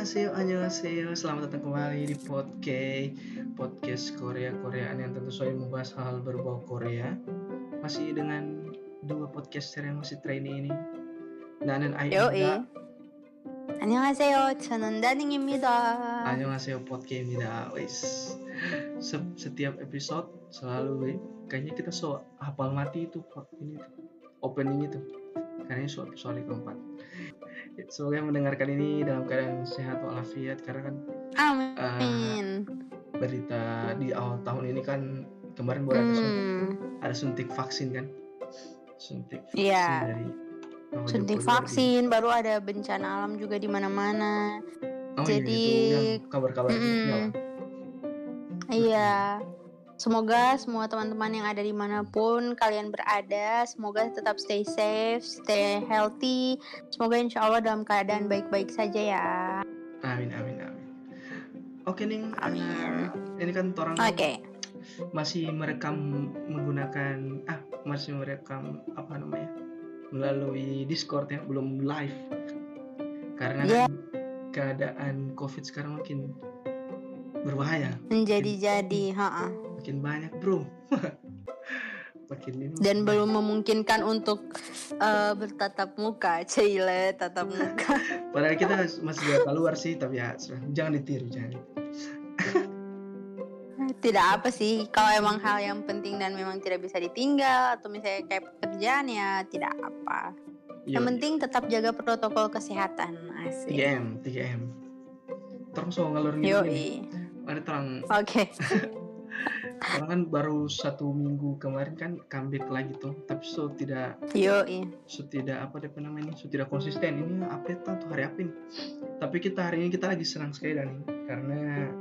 Annyeonghaseyo, annyeonghaseyo. Selamat datang kembali di podcast podcast Korea Koreaan yang tentu saja membahas hal berbau Korea. Masih dengan dua podcaster yang masih trainee ini. Nanen Yoi. Aida. 안녕하세요. 저는 다닝입니다. Annyeonghaseyo podcast입니다. Wis. Se- Setiap episode selalu eh, kayaknya kita so hafal mati itu pod- ini tuh, opening itu. Kayaknya so episode keempat. Semoga mendengarkan ini dalam keadaan sehat walafiat karena kan Amin. Uh, berita di awal tahun ini kan kemarin baru ada, hmm. ada suntik vaksin kan. Suntik vaksin yeah. dari suntik Jokowi vaksin baru ada bencana alam juga di mana-mana. Oh, iya, Jadi kabar-kabar iya. Iya. Semoga semua teman-teman yang ada di mana pun kalian berada, semoga tetap stay safe, stay healthy. Semoga insya Allah dalam keadaan baik-baik saja ya. amin amin amin oke nih Amin. eh, ini kan orang Oke. masih merekam menggunakan ah masih merekam apa namanya melalui Discord ya belum live karena Iya. kan keadaan COVID sekarang makin berbahaya Menjadi-jadi, ha makin banyak bro makin ini Dan belum memungkinkan untuk eh, bertatap muka, cile tatap muka. padahal kita masih bisa keluar sih tapi ya jangan ditiru jangan Tidak apa sih, kalau emang hal yang penting dan memang tidak bisa ditinggal atau misalnya kayak pekerjaan ya tidak apa. Yang Yo, penting tetap jaga protokol kesehatan. Asik. 3M 3M terus so ngalur ini. Ada terang. Oke. orang kan baru satu minggu kemarin kan comeback lagi tuh. Tapi so tidak Yoi. so tidak apa deh namanya? So tidak konsisten. Ini update tuh hari apa ini tapi kita hari ini kita lagi senang sekali dan karena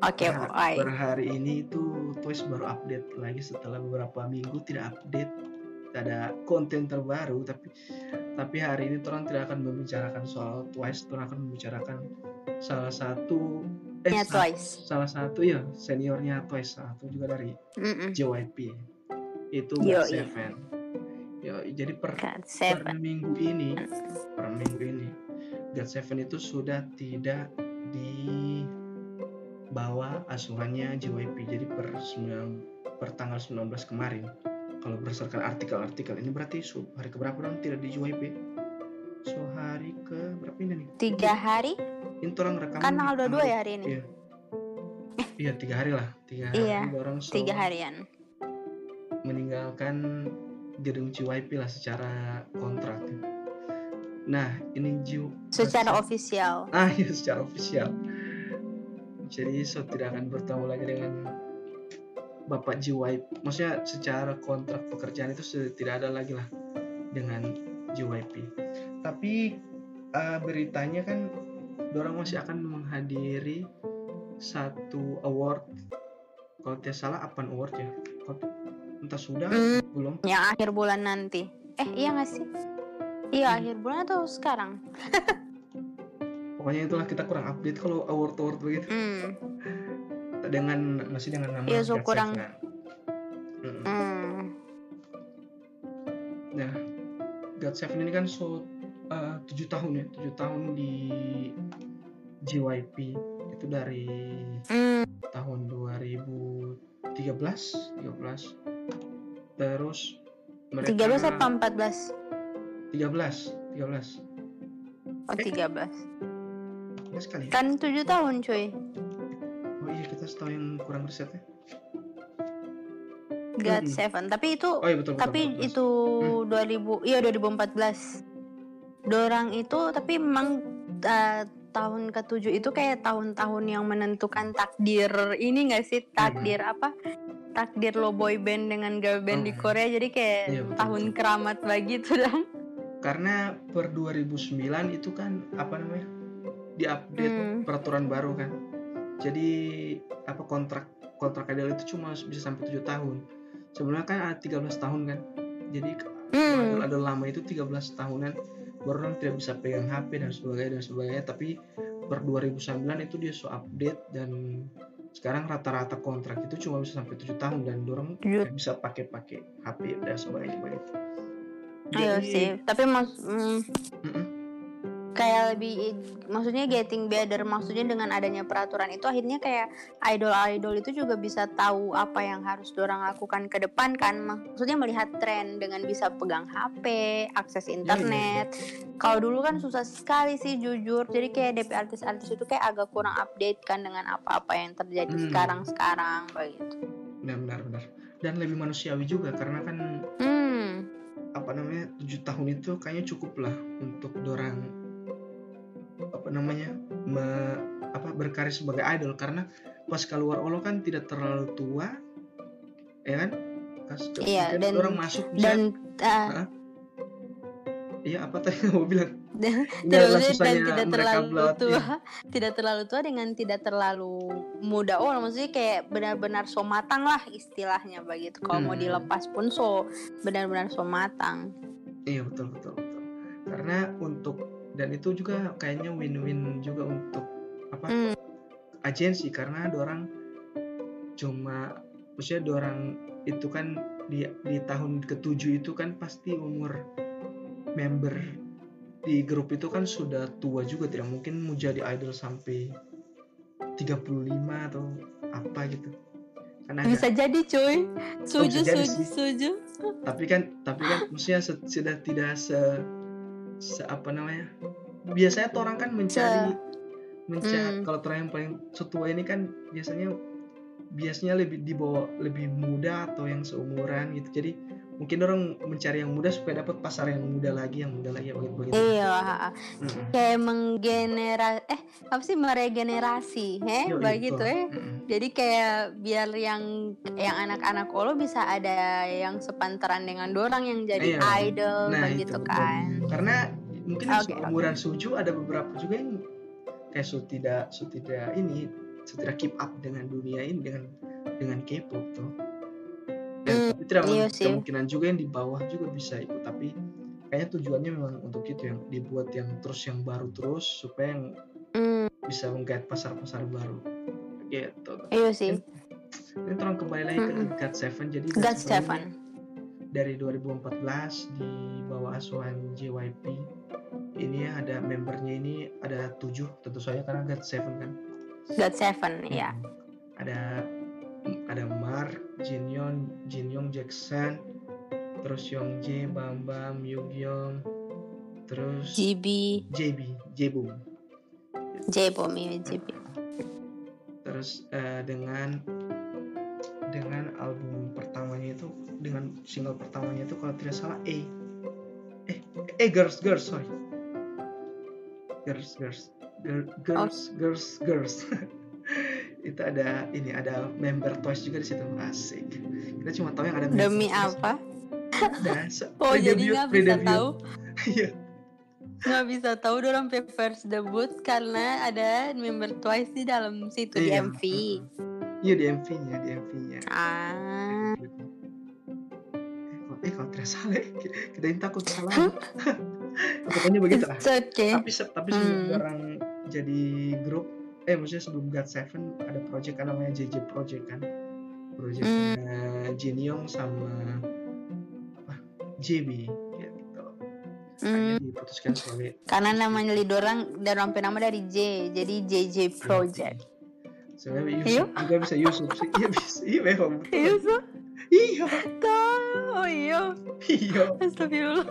Oke, boy. per hari ini itu Twice baru update lagi setelah beberapa minggu tidak update. Tidak ada konten terbaru tapi tapi hari ini orang tidak akan membicarakan soal Twice orang akan membicarakan salah satu eh Ya, twice. salah satu ya seniornya Twice salah satu juga dari Mm-mm. JYP itu. God Seven Yo, jadi per God per seven. minggu ini per minggu ini God Seven itu sudah tidak di bawah asuhannya JYP jadi per 9 per tanggal 19 kemarin kalau berdasarkan artikel-artikel ini berarti su- hari keberapa dong tidak di JYP so hari ke berapa ini nih Tiga hari? Ini orang rekaman Kan tanggal 22 ya hari ini. iya. Iya tiga hari lah tiga hari Iya, orang so Tiga harian. meninggalkan gedung JYP lah secara kontrak. Nah ini Ju Secara ofisial. ah iya secara ofisial jadi so tidak akan bertemu lagi dengan bapak JYP maksudnya secara kontrak pekerjaan itu sudah tidak ada lagi lah dengan JYP tapi eh, beritanya kan dorang masih akan menghadiri satu award kalau tidak salah apa award ya Kalau- entah sudah Hmm, belum yang akhir bulan nanti. Eh, iya nggak sih? Iya, Hmm. akhir bulan atau sekarang? pokoknya itulah kita kurang update kalau award award begitu Hmm. dengan masih dengan nama Iya, so God kurang- Seven. Mm-mm. Hmm. Nah, God Seven ini kan so uh, tujuh tahun ya, tujuh tahun di JYP itu dari Hmm. tahun 2013, 13. Terus mereka 13 apa 14? 13, 13. Oh, Eh. 13. 13 kali. ya? Kan 7 tahun, cuy. Oh iya, kita setahu yang kurang risetnya. God Mm-mm. Seven. Tapi itu Oh iya betul betul. tapi 14. itu 2000 iya 2014. Dorang itu tapi memang uh, tahun ke-7 itu kayak tahun-tahun yang menentukan takdir ini gak sih? Takdir apa? Takdir lo boy band dengan girl band di Oh. Korea jadi kayak Iya, betul, tahun keramat begitu dah. Karena per 2009 itu kan apa namanya? Diupdate Hmm. peraturan baru kan. Jadi apa kontrak kontrak ideal itu cuma bisa sampai 7 tahun. Sebenarnya kan ada 13 tahun kan. Jadi Hmm. ada lama itu 13 tahunan baru orang tidak bisa pegang HP dan sebagainya dan sebagainya tapi per 2009 itu dia so update dan sekarang rata-rata kontrak itu cuma bisa sampai 7 tahun dan Tujuh. tidak bisa pakai pakai HP dan sebagainya sebagainya. Iya Jadi- sih, tapi mas mm, Mm-mm. Kayak lebih maksudnya getting better maksudnya dengan adanya peraturan itu akhirnya kayak idol-idol itu juga bisa tahu apa yang harus dorang lakukan ke depan kan. Maksudnya melihat tren dengan bisa pegang HP akses Iya, internet. Kalau dulu kan susah sekali sih jujur. Jadi kayak DP artis-artis itu kayak agak kurang update kan dengan apa-apa yang terjadi Hmm. sekarang-sekarang begitu benar benar. Dan lebih manusiawi juga karena kan hmm. apa namanya tujuh tahun itu kayaknya cukup lah untuk dorang apa namanya me- apa berkarya sebagai idol. Karena pas keluar Olo kan tidak terlalu tua ya kan? Pas Iya, dan- orang masuk bisa dan uh, iya apa tadi mau bilang? Dan maksudnya dan tidak terlalu berlatih. tua. Tidak terlalu tua dengan tidak terlalu muda. Oh maksudnya kayak benar-benar so matang lah istilahnya begitu. Kalau mau Hmm. dilepas pun so benar-benar so matang iya betul betul betul. Karena untuk dan itu juga kayaknya win-win juga untuk apa Hmm. agensi karena dorang cuma maksudnya dorang itu kan di di tahun ketujuh itu kan pasti umur member di grup itu kan sudah tua juga tidak mungkin mau jadi idol sampai 35 atau apa gitu kan agak- bisa jadi cuy setuju sih. setuju tapi kan tapi kan maksudnya sudah tidak se, se apa namanya? Biasanya tuh orang kan mencari mencari Hmm. kalau orang yang paling setua ini kan biasanya biasanya lebih di bawah lebih muda atau yang seumuran gitu. Jadi mungkin orang mencari yang muda supaya dapat pasar yang muda lagi yang muda lagi begitu begitu. Iya Mm-mm. kayak menggenera eh apa sih meregenerasi eh Yoi, begitu eh. Mm-mm. Jadi kayak biar yang yang anak-anak Olo bisa ada yang sepantaran dengan dorang yang jadi Iya. idol Nah, begitu itu, betul. kan. karena mungkin Oke, seumuran Suju ada beberapa juga yang kayak su tidak su tidak ini su tidak keep up dengan dunia ini dengan dengan K-pop tuh dan Hmm, tidak iya sih. kemungkinan juga yang di bawah juga bisa ikut tapi kayaknya tujuannya memang untuk itu yang dibuat yang terus yang baru terus supaya yang Hmm, bisa menggait pasar-pasar baru gitu iya sih. ini terang kembali lagi ke Mm-mm. God Seven jadi God Seven dari 2014 di bawah asuhan JYP ini ada membernya ini ada tujuh tentu saja karena God Seven kan God Seven, ya. ada ada Mark, Jinyoung, Jinyoung Jackson, terus Youngjae, Bam Bam, Yugyeom, terus GB, JB, Jebum. J-Bom ya JB. Terus eh, dengan dengan album pertamanya itu dengan single pertamanya itu kalau tidak salah A. Eh, eh Girls Girls sorry. Girls Girls Gir- Girls Girls Girls. itu ada ini ada member Twice juga di situ asik. Kita cuma tahu yang ada Demi apa? Nah, Oh jadi nggak bisa tahu, Iya. Nggak bisa tahu pe first debut karena ada member Twice di dalam situ di Iya. MV. Iya di MV-nya, di MV-nya. Ah, Eh, kalau- eh tidak salah, ya, kita ini takut salah. Pokoknya begitu lah. okay. Tapi se- tapi sebelum Hmm. orang jadi grup, eh maksudnya sebelum God Seven ada project kan namanya JJ Project kan, projectnya Jin Young sama apa JB. Hmm, Akhirnya diputuskan sebagai karena namanya lidorang dan rampe nama dari J, jadi JJ Project. Sebenarnya Iya? Yusuf juga bisa Yusuf sih. Iya bisa. Iya memang. betul. Iya? Iya. Oh iya, Iya. astagfirullah.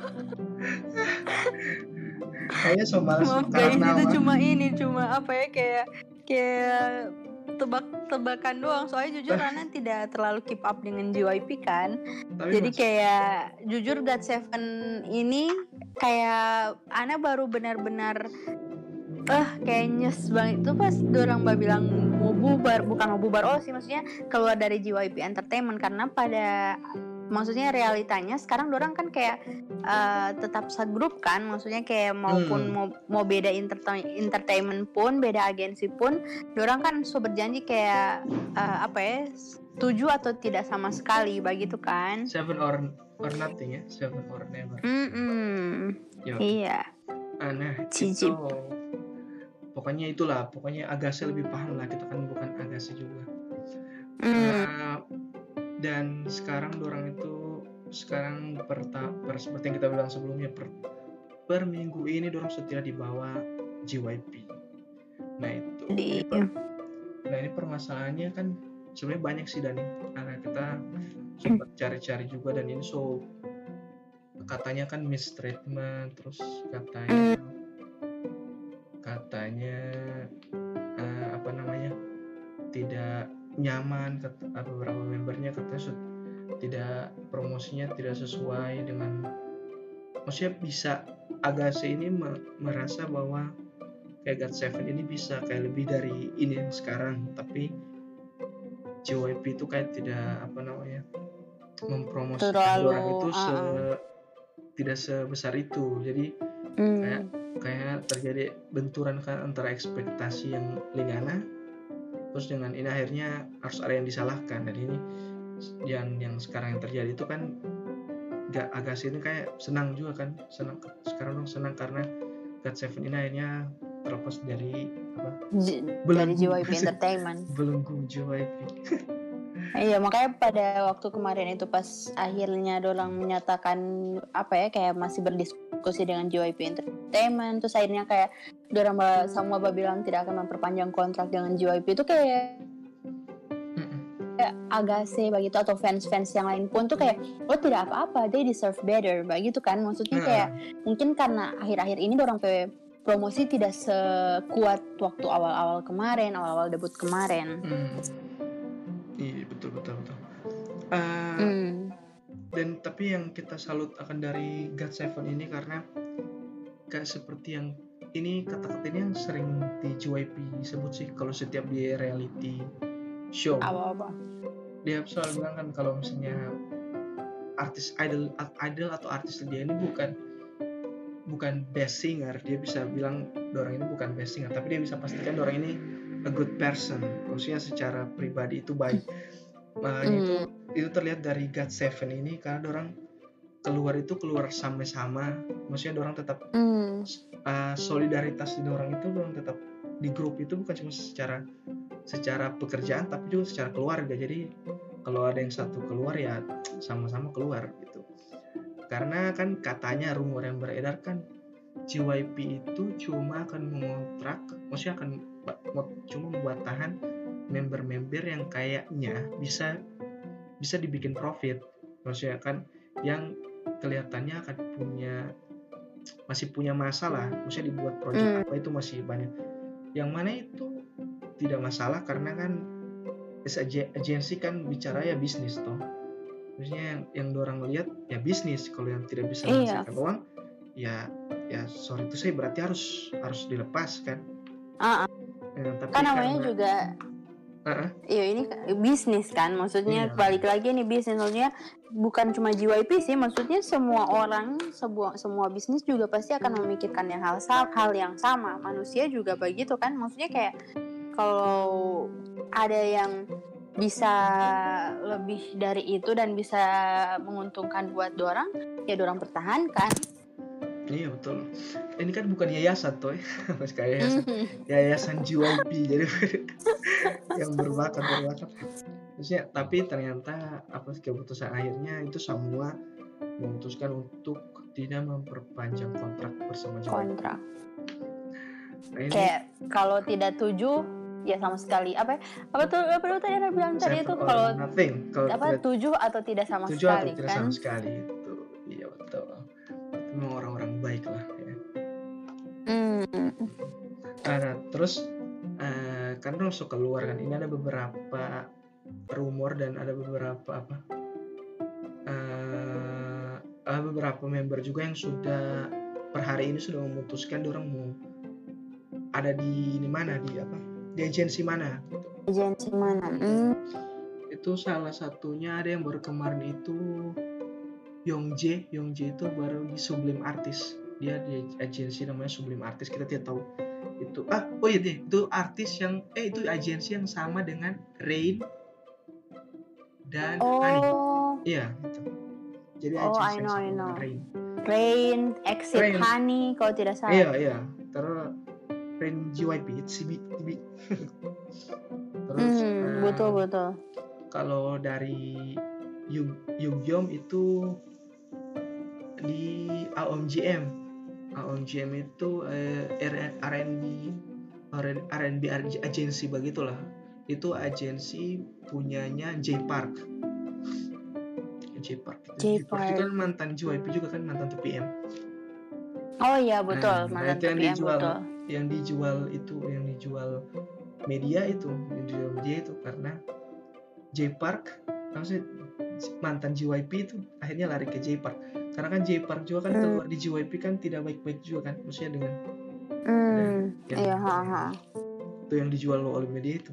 Kayaknya males Maaf guys, itu cuma ini, cuma apa ya kayak kayak tebak-tebakan doang. Soalnya jujur Ana tidak terlalu keep up dengan JYP kan. Tapi Jadi mas- kayak jujur God Seven ini kayak Ana baru benar-benar eh kayak nyes banget itu pas dorang mbak bilang mau bubar bukan mau bubar oh sih maksudnya keluar dari JYP Entertainment karena pada maksudnya realitanya sekarang dorang kan kayak eh, tetap segrup kan maksudnya kayak maupun Hmm. mau mau beda entertain- entertainment pun beda agensi pun dorang kan so berjanji kayak eh, apa ya setuju atau tidak sama sekali begitu kan Seven or or nothing ya, seven or never. Mm-mm. Yo. Iya. Ah, Nah, Cicip. itu pokoknya itulah, pokoknya Agassi lebih paham lah, kita kan bukan Agassi juga. Mm. Nah, dan sekarang orang itu sekarang perta, per, seperti yang kita bilang sebelumnya per, per minggu ini dorong setia di bawah JYP nah itu. Di, Ini per- nah ini permasalahannya kan sebenarnya banyak sih Dani. Karena kita sempat cari-cari juga dan ini so katanya kan mistreatment terus katanya katanya nyaman kata beberapa membernya katanya tidak promosinya tidak sesuai dengan maksudnya bisa Agase ini me- merasa bahwa kayak God Seven ini bisa kayak lebih dari ini yang sekarang tapi JYP itu kayak tidak apa namanya mempromosikan Terlalu, orang itu se uh-uh. tidak sebesar itu jadi Hmm. kayak kayak terjadi benturan kan antara ekspektasi yang Lingana terus dengan ini akhirnya harus ada yang disalahkan. Dan ini yang yang sekarang yang terjadi itu kan gak agak sini kayak senang juga kan senang sekarang dong senang karena God Seven ini akhirnya terlepas dari apa? J- dari belenggu JYP Entertainment. belenggu JYP Iya makanya pada waktu kemarin itu pas akhirnya Dolang menyatakan apa ya kayak masih berdiskusi dengan JYP Entertainment terus akhirnya kayak Dorang ba- semua ba bilang tidak akan memperpanjang kontrak dengan JYP itu kayak kayak Agase begitu atau fans-fans yang lain pun tuh kayak oh tidak apa-apa they deserve better begitu kan. Maksudnya kayak mungkin karena akhir-akhir ini dorang pe promosi tidak sekuat waktu awal-awal kemarin awal-awal debut kemarin. Mm. iya betul betul betul. Eh, hmm. Dan tapi yang kita salut akan dari God Seven ini karena kayak seperti yang ini kata-kata ini yang sering di JYP sebut sih kalau setiap di reality show. Apa-apa? Dia selalu bilang kan kalau misalnya artis idol idol atau artis dia ini bukan bukan best singer dia bisa bilang orang ini bukan best singer tapi dia bisa pastikan orang ini a good person. Maksudnya secara pribadi itu baik nah itu itu terlihat dari God Seven ini karena orang keluar itu keluar sama-sama. Maksudnya orang tetap Hmm. uh, solidaritas di orang itu orang tetap di grup itu bukan cuma secara secara pekerjaan tapi juga secara keluarga. Jadi kalau ada yang satu keluar ya sama-sama keluar gitu. Karena kan katanya rumor yang beredar kan JYP itu cuma akan mengontrak maksudnya akan cuma membuat tahan member-member yang kayaknya bisa bisa dibikin profit maksudnya kan yang kelihatannya akan punya masih punya masalah maksudnya dibuat project Hmm. apa itu masih banyak yang mana itu tidak masalah karena kan as ag- agency kan bicara ya bisnis toh maksudnya yang yang orang lihat ya bisnis kalau yang tidak bisa Iya. menghasilkan uang ya ya sorry itu saya berarti harus harus dilepas kan Ah, ah. Eh, tapi kan namanya karena- juga Iya ini bisnis kan, maksudnya Iya. balik lagi nih bisnis, maksudnya bukan cuma JYP sih, maksudnya semua orang, sebuah semua bisnis juga pasti akan memikirkan yang hal hal yang sama. Manusia juga begitu kan, maksudnya kayak kalau ada yang bisa lebih dari itu dan bisa menguntungkan buat dorang, ya dorang pertahankan. Iya betul. Ini kan bukan yayasan toh, ya. Mas kayak yayasan, yayasan JYP jadi yang berbakat berbakat. Maksudnya, tapi ternyata apa keputusan akhirnya itu semua memutuskan untuk tidak memperpanjang kontrak bersama JYP. Kontrak. Nah, ini Kayak kalau tidak tujuh, ya sama sekali apa ya? apa tuh apa tuh tadi Anda bilang tadi itu kalau nothing kalau apa tujuh atau tidak sama tujuh sekali atau tidak kan sama sekali itu iya betul. Memang orang-orang baik lah ya. Hmm. Nah, terus eh, kan masuk keluar kan ini ada beberapa rumor dan ada beberapa apa eh ada beberapa member juga yang sudah per hari ini sudah memutuskan orang mau ada di di mana di apa di agensi mana gitu. agensi mana Hmm. itu salah satunya ada yang baru kemarin itu Yongjae Yongjae itu baru di Sublime Artist dia di agensi namanya Sublime Artist kita tidak tahu. Itu ah oh iya deh itu artis yang eh itu agensi yang sama dengan Rain dan oh. Iya gitu. jadi Oh, agensi I yang know, sama I know. Rain. Rain Exit Rain. Honey kalau tidak salah. Iya iya. Terus Rain JYP itu CB TB terus Hmm, eh, betul betul. kalau dari Yug Yugyom itu di AOMGM AOMGM itu eh, R&B R&B ag- agency begitulah itu agensi punyanya J Park J Park J itu Park. kan mantan JYP juga kan mantan 2PM Oh iya betul, Nah, mantan itu yang 2PM dijual. betul. yang dijual itu yang dijual media itu yang dijual media itu karena J Park maksudnya mantan JYP itu akhirnya lari ke J Park karena kan J Park juga kan Hmm. keluar di JYP kan tidak baik-baik juga kan maksudnya dengan Hmm, yang- iya, ha, ha. itu yang dijual oleh media itu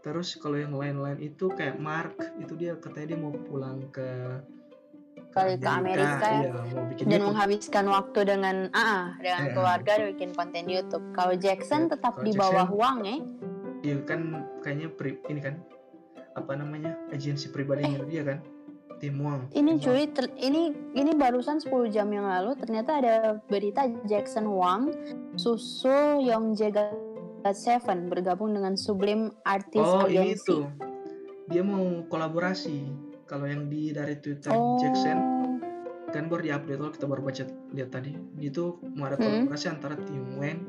terus kalau yang lain-lain itu kayak Mark itu dia katanya dia mau pulang ke Balik ke Amerika ya. iya, mau bikin Dan YouTube. menghabiskan waktu dengan ah dengan Iya. keluarga dan bikin konten YouTube. Kalau Jackson Iya, tetap di Jackson- bawah Wang ya. Iya kan kayaknya pri, ini kan apa namanya agensi pribadinya dia kan Tim Wang. Eh. Ini Wang. cuy, ter- ini ini barusan 10 jam yang lalu ternyata ada berita Jackson Wang susul Young Jae Seven bergabung dengan Sublime Artist Oh ini Agency. tuh dia mau kolaborasi. Kalau yang di dari Twitter Oh. Jackson kan baru diupdate loh kita baru baca lihat tadi itu mau ada Hmm. kolaborasi antara Tim Wen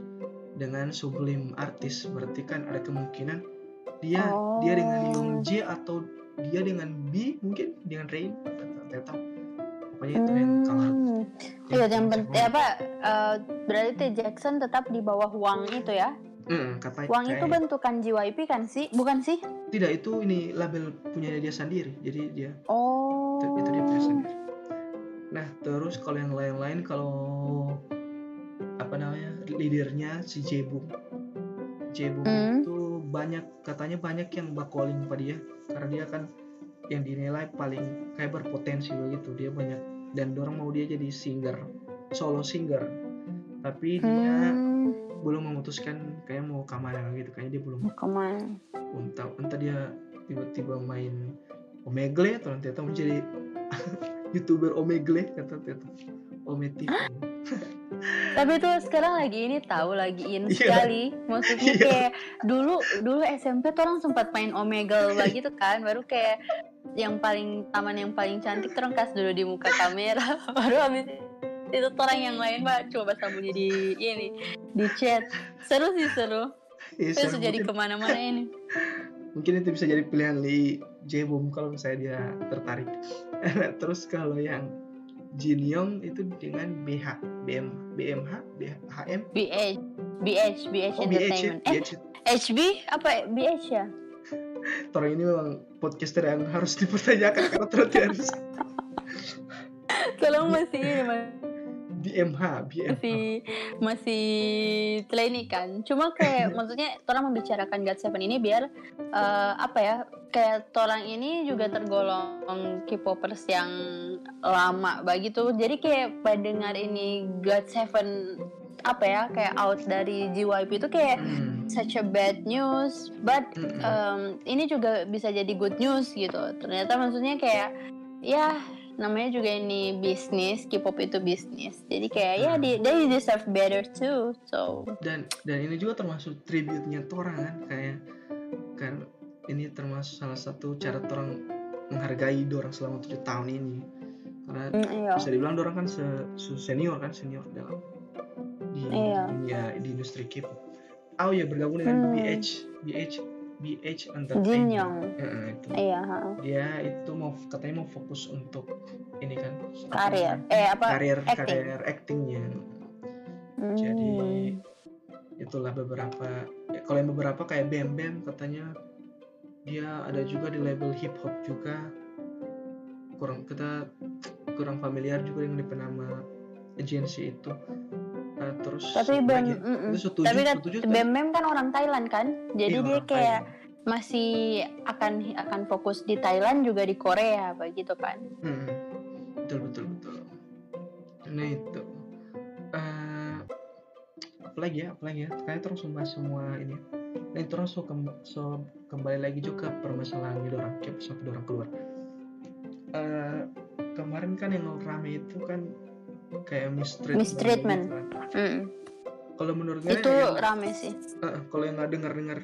dengan Sublime Artist berarti kan ada kemungkinan dia dia dengan Oh. Young Jae atau dia dengan B mungkin dengan Rain tahu pokoknya itu yang kalah Hmm. Iya, yang penting apa eh, berarti Jackson tetap di bawah Wang itu ya. Hmm, kata Wang itu bentukan JYP kan sih? Bukan sih? tidak itu ini label punya dia sendiri jadi dia Oh. itu, itu dia punya sendiri nah terus kalau yang lain-lain kalau apa namanya leadernya si Jebung Jebung Hmm. itu banyak katanya banyak yang bakoling pada dia. Karena dia kan yang dinilai paling kayak berpotensi begitu dia banyak dan dorong mau dia jadi singer solo singer. Tapi dia Hmm. belum memutuskan kayak mau ke mana gitu. Kayaknya dia belum Mau ke mana? entah entah dia tiba-tiba main Omegle atau nanti atau menjadi youtuber Omegle kata Teta. Ometik Tapi tuh sekarang lagi ini tahu lagi in Iya. sekali. Maksudnya Iya. kayak dulu dulu SMP tuh orang sempat main Omegle begitu kan, baru kayak yang paling taman yang paling cantik terus kas dulu di muka kamera, baru habis itu tuh orang yang lain mbak coba sambungi di ini di chat. Seru sih seru. Iya, terus saya jadi ke mana-mana ini. Mungkin itu bisa jadi pilihan Lee Jebom kalau misalnya dia tertarik. Terus kalau yang Jin Yong itu dengan BH BM BMH BHM BH BH BH oh BH Entertainment. Eh BH HB apa BH ya? Orang ini memang podcaster yang harus dipertanyakan karena ternyata harus kalau masih ini BMH BMH masih masih training kan? Cuma kayak maksudnya orang membicarakan God Seven ini biar eh, apa ya kayak orang ini juga tergolong K-popers yang lama begitu. Jadi kayak pendengar ini God Seven apa ya kayak out dari JYP itu kayak Hmm. such a bad news. But um, ini juga bisa jadi good news gitu. Ternyata maksudnya kayak ya namanya juga ini bisnis, K-pop itu bisnis. Jadi kayak ya di, they deserve better too. So dan dan ini juga termasuk tribute-nya Torang kan kayak kan ini termasuk salah satu cara Torang menghargai Dorang selama tujuh tahun ini karena mm, iya. bisa dibilang Dorang kan se, se- senior kan senior dalam di Iya. dunia di industri K-pop. Oh ya bergabung dengan Hmm. BH BH BH Jin Entertainment. Young. Heeh, itu. Iya, ha. Dia itu mau katanya mau fokus untuk ini kan karir. Eh apa? karir acting. karir actingnya. Hmm. Jadi itulah beberapa ya, kalau yang beberapa kayak Bam Bam katanya dia ada juga di label hip hop juga kurang kita kurang familiar juga dengan penama agensi itu Nah, terus tapi lagi? Itu setuju, tapi kan setuju Bam kan orang Thailand kan, jadi Iya, dia kayak Thailand. masih akan akan fokus di Thailand juga di Korea begitu kan. Hmm, betul betul betul. Nah itu. Eh, apa lagi ya? Apa lagi ya? Kayaknya terus membahas semua ini. Nah itu terus so, kem- so kembali lagi juga ke permasalahan ini orang kayak sampai orang keluar. Eh, kemarin kan yang rame itu kan kayak mistreatment. Mistreatment. gitu kan. Mm. Kalau menurut kalian Itu yang, rame sih. eh, kalau yang nggak dengar dengar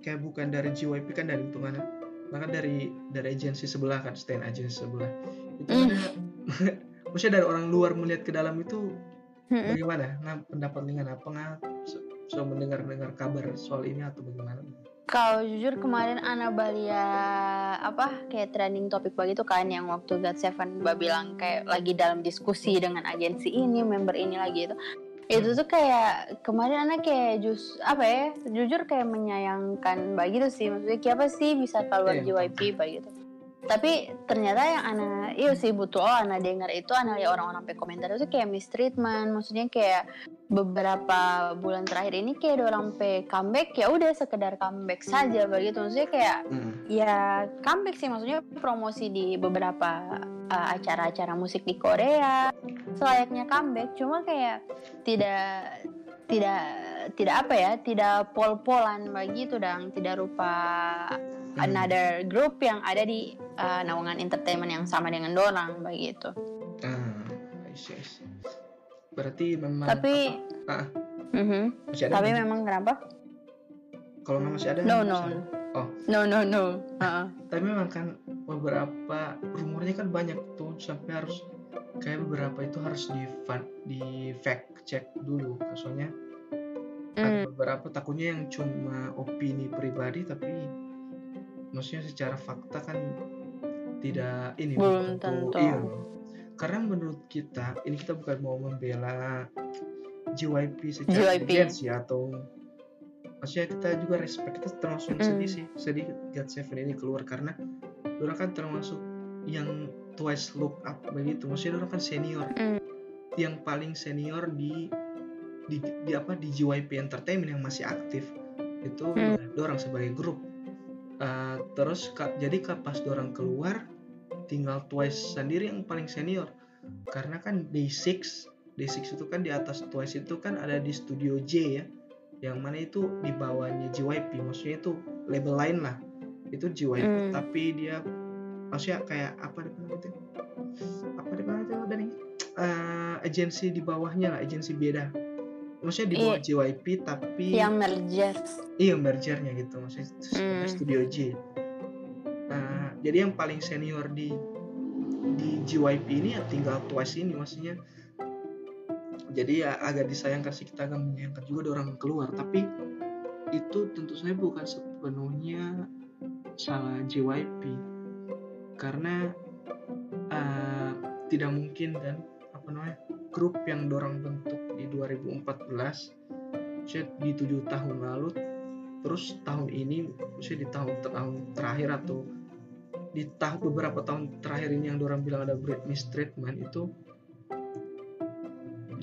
kayak bukan dari JYP kan dari hitungannya bahkan dari dari agensi sebelah kan stand agensi sebelah itu Mm. ada maksudnya dari orang luar melihat ke dalam itu Mm-mm. bagaimana nah pendapat Lingan apa nggak so, so mendengar dengar kabar soal ini atau bagaimana Kalau jujur kemarin Ana Balia apa kayak trending topik begitu kan yang waktu God Seven Mbak bilang kayak lagi dalam diskusi dengan agensi ini member ini lagi itu. Itu tuh kayak kemarin anak kayak jus apa ya jujur kayak menyayangkan begitu sih. Maksudnya kayak apa sih bisa keluar Iya, JYP begitu tapi ternyata yang ana iya sih betul ana dengar itu ana lihat orang-orang pe komentar itu kayak mistreatment maksudnya kayak beberapa bulan terakhir ini kayak ada orang pe comeback ya udah sekedar comeback saja begitu maksudnya kayak Mm. ya comeback sih maksudnya promosi di beberapa uh, acara-acara musik di Korea selayaknya comeback cuma kayak tidak tidak tidak apa ya tidak pol-polan begitu dan tidak rupa Hmm. another group yang ada di uh, naungan entertainment yang sama dengan dorang begitu ah I berarti memang tapi Ah. Mhm. masih ada tapi memang kenapa kalau nggak masih ada no no ada. Oh. no no no Uh-uh. tapi memang kan beberapa rumornya kan banyak tuh sampai harus kayak beberapa itu harus di di fact check dulu soalnya ada Hmm. beberapa takutnya yang cuma opini pribadi tapi maksudnya secara fakta kan tidak ini Belum tentu. iya karena menurut kita ini kita bukan mau membela JYP secara JYP. agensi atau maksudnya kita juga respect kita termasuk Hmm. sedih sih sedih God Seven ini keluar karena orang kan termasuk yang twice look up begitu maksudnya orang kan senior Hmm. yang paling senior di di, di apa di JYP Entertainment yang masih aktif itu Hmm. orang sebagai grup Uh, terus ka- jadi pas orang keluar tinggal Twice sendiri yang paling senior. Karena kan Day6 Day6 itu kan di atas Twice itu kan ada di studio J ya. Yang mana itu di bawahnya JYP maksudnya itu label lain lah. Itu JYP Hmm. tapi dia maksudnya kayak apa depan itu? Apa depan itu ada nih Eh, agensi di bawahnya lah agensi beda maksudnya di bawah JYP tapi yang merger. Iya mergernya gitu maksudnya Hmm. studio J. Nah, jadi yang paling senior di di JYP ini ya tinggal Twice ini maksudnya. Jadi ya agak disayangkan sih kita agak menyayangkan juga ada orang keluar. Tapi itu tentu saja bukan sepenuhnya salah JYP karena eh, tidak mungkin kan apa namanya grup yang dorang bentuk di 2014 maksudnya di tujuh tahun lalu terus tahun ini maksudnya di tahun-tahun terakhir atau di tahun beberapa tahun terakhir ini yang orang bilang ada great mistreatment itu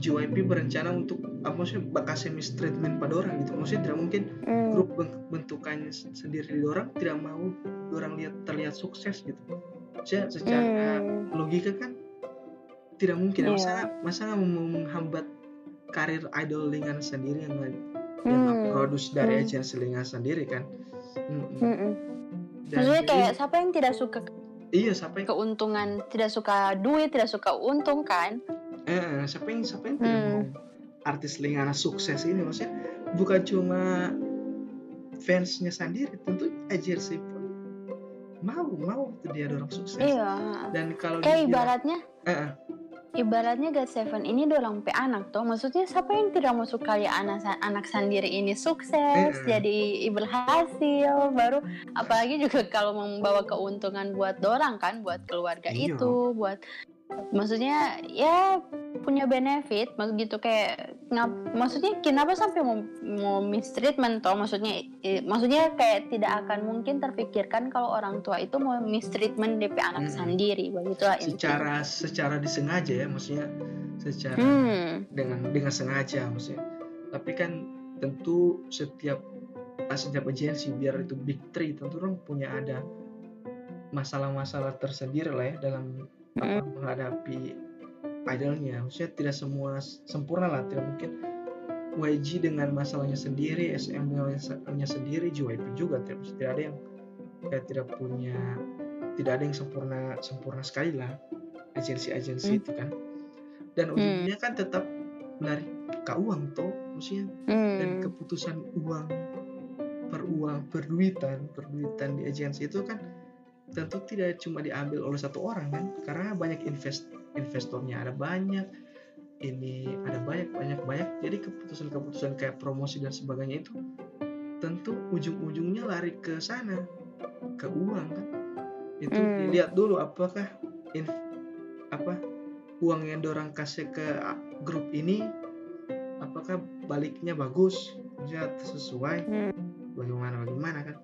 JYP berencana untuk apa maksudnya bakal mistreatment pada orang gitu maksudnya tidak mungkin Hmm. grup ben- bentukannya sendiri di orang tidak mau orang lihat terlihat sukses gitu maksudnya secara Hmm. logika kan tidak mungkin Iya. masa masa nggak mau menghambat karir idol lingan sendiri yang yang Hmm. nge-produce dari Hmm. agensi lingan sendiri kan Mm-mm. Mm-mm. Dan Maksudnya jadi- kayak siapa yang tidak suka iya siapa yang keuntungan, tidak suka duit, tidak suka untung kan? eh, siapa yang siapa yang tidak Hmm. mau artis lingana sukses ini maksudnya bukan cuma fansnya sendiri tentu agensi pun mau mau tuh dia dorong sukses Iya. dan kalau Kayak dibilang- ibaratnya, Eh, eh. Ibaratnya God Seven ini dorong pe anak tuh. Maksudnya siapa yang tidak mau suka lihat anak anak sendiri ini sukses, Mm. jadi berhasil, baru apalagi juga kalau membawa keuntungan buat dorang kan, buat keluarga Iya. itu, buat maksudnya ya punya benefit maksud gitu kayak ngap- maksudnya kenapa sampai mau, mau mistreatment toh maksudnya eh, maksudnya kayak tidak akan mungkin terpikirkan kalau orang tua itu mau mistreatment DP anak Hmm. sendiri begitulah intinya. secara secara disengaja ya maksudnya secara hmm dengan dengan sengaja maksudnya tapi kan tentu setiap setiap agensi biar itu big three tentu orang punya ada masalah-masalah tersendiri lah ya dalam apa, menghadapi idolnya. Maksudnya tidak semua sempurna lah. Tidak mungkin YG dengan masalahnya sendiri SM dengan masalahnya sendiri JYP juga tidak tidak ada yang kayak tidak punya tidak ada yang sempurna sempurna sekali lah agensi-agensi Hmm. itu kan. Dan ujungnya kan tetap menarik ke uang toh maksudnya. Dan hmm keputusan uang per uang perduitan perduitan di agensi itu kan tentu tidak cuma diambil oleh satu orang kan? Karena banyak invest investornya ada banyak ini ada banyak banyak banyak. Jadi keputusan-keputusan kayak promosi dan sebagainya itu tentu ujung-ujungnya lari ke sana ke uang kan? Itu Hmm. dilihat dulu apakah in, apa uang yang dorang kasih ke grup ini apakah baliknya bagus sesuai? Hmm. bagaimana bagaimana kan?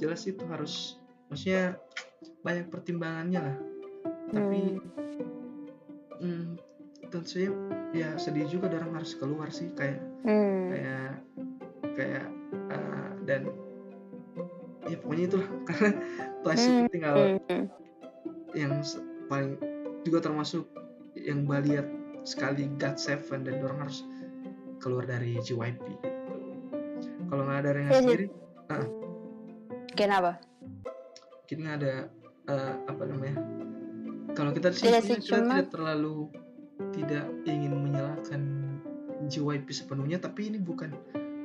Jelas itu harus maksudnya banyak pertimbangannya lah tapi hmm, tentu saja ya sedih juga orang harus keluar sih kayak Hmm. kayak kayak uh, dan ya pokoknya itulah karena plastik Hmm. tinggal Hmm. yang se- paling juga termasuk yang baliat sekali God Seven dan orang harus keluar dari JYP gitu. Kalau nggak ada Renga Iya sendiri, Kenapa? Kita nggak ada eh, apa namanya? Kalau kita di sini Tidak sih, kita cuma- tidak terlalu tidak ingin menyalahkan JYP sepenuhnya, tapi ini bukan.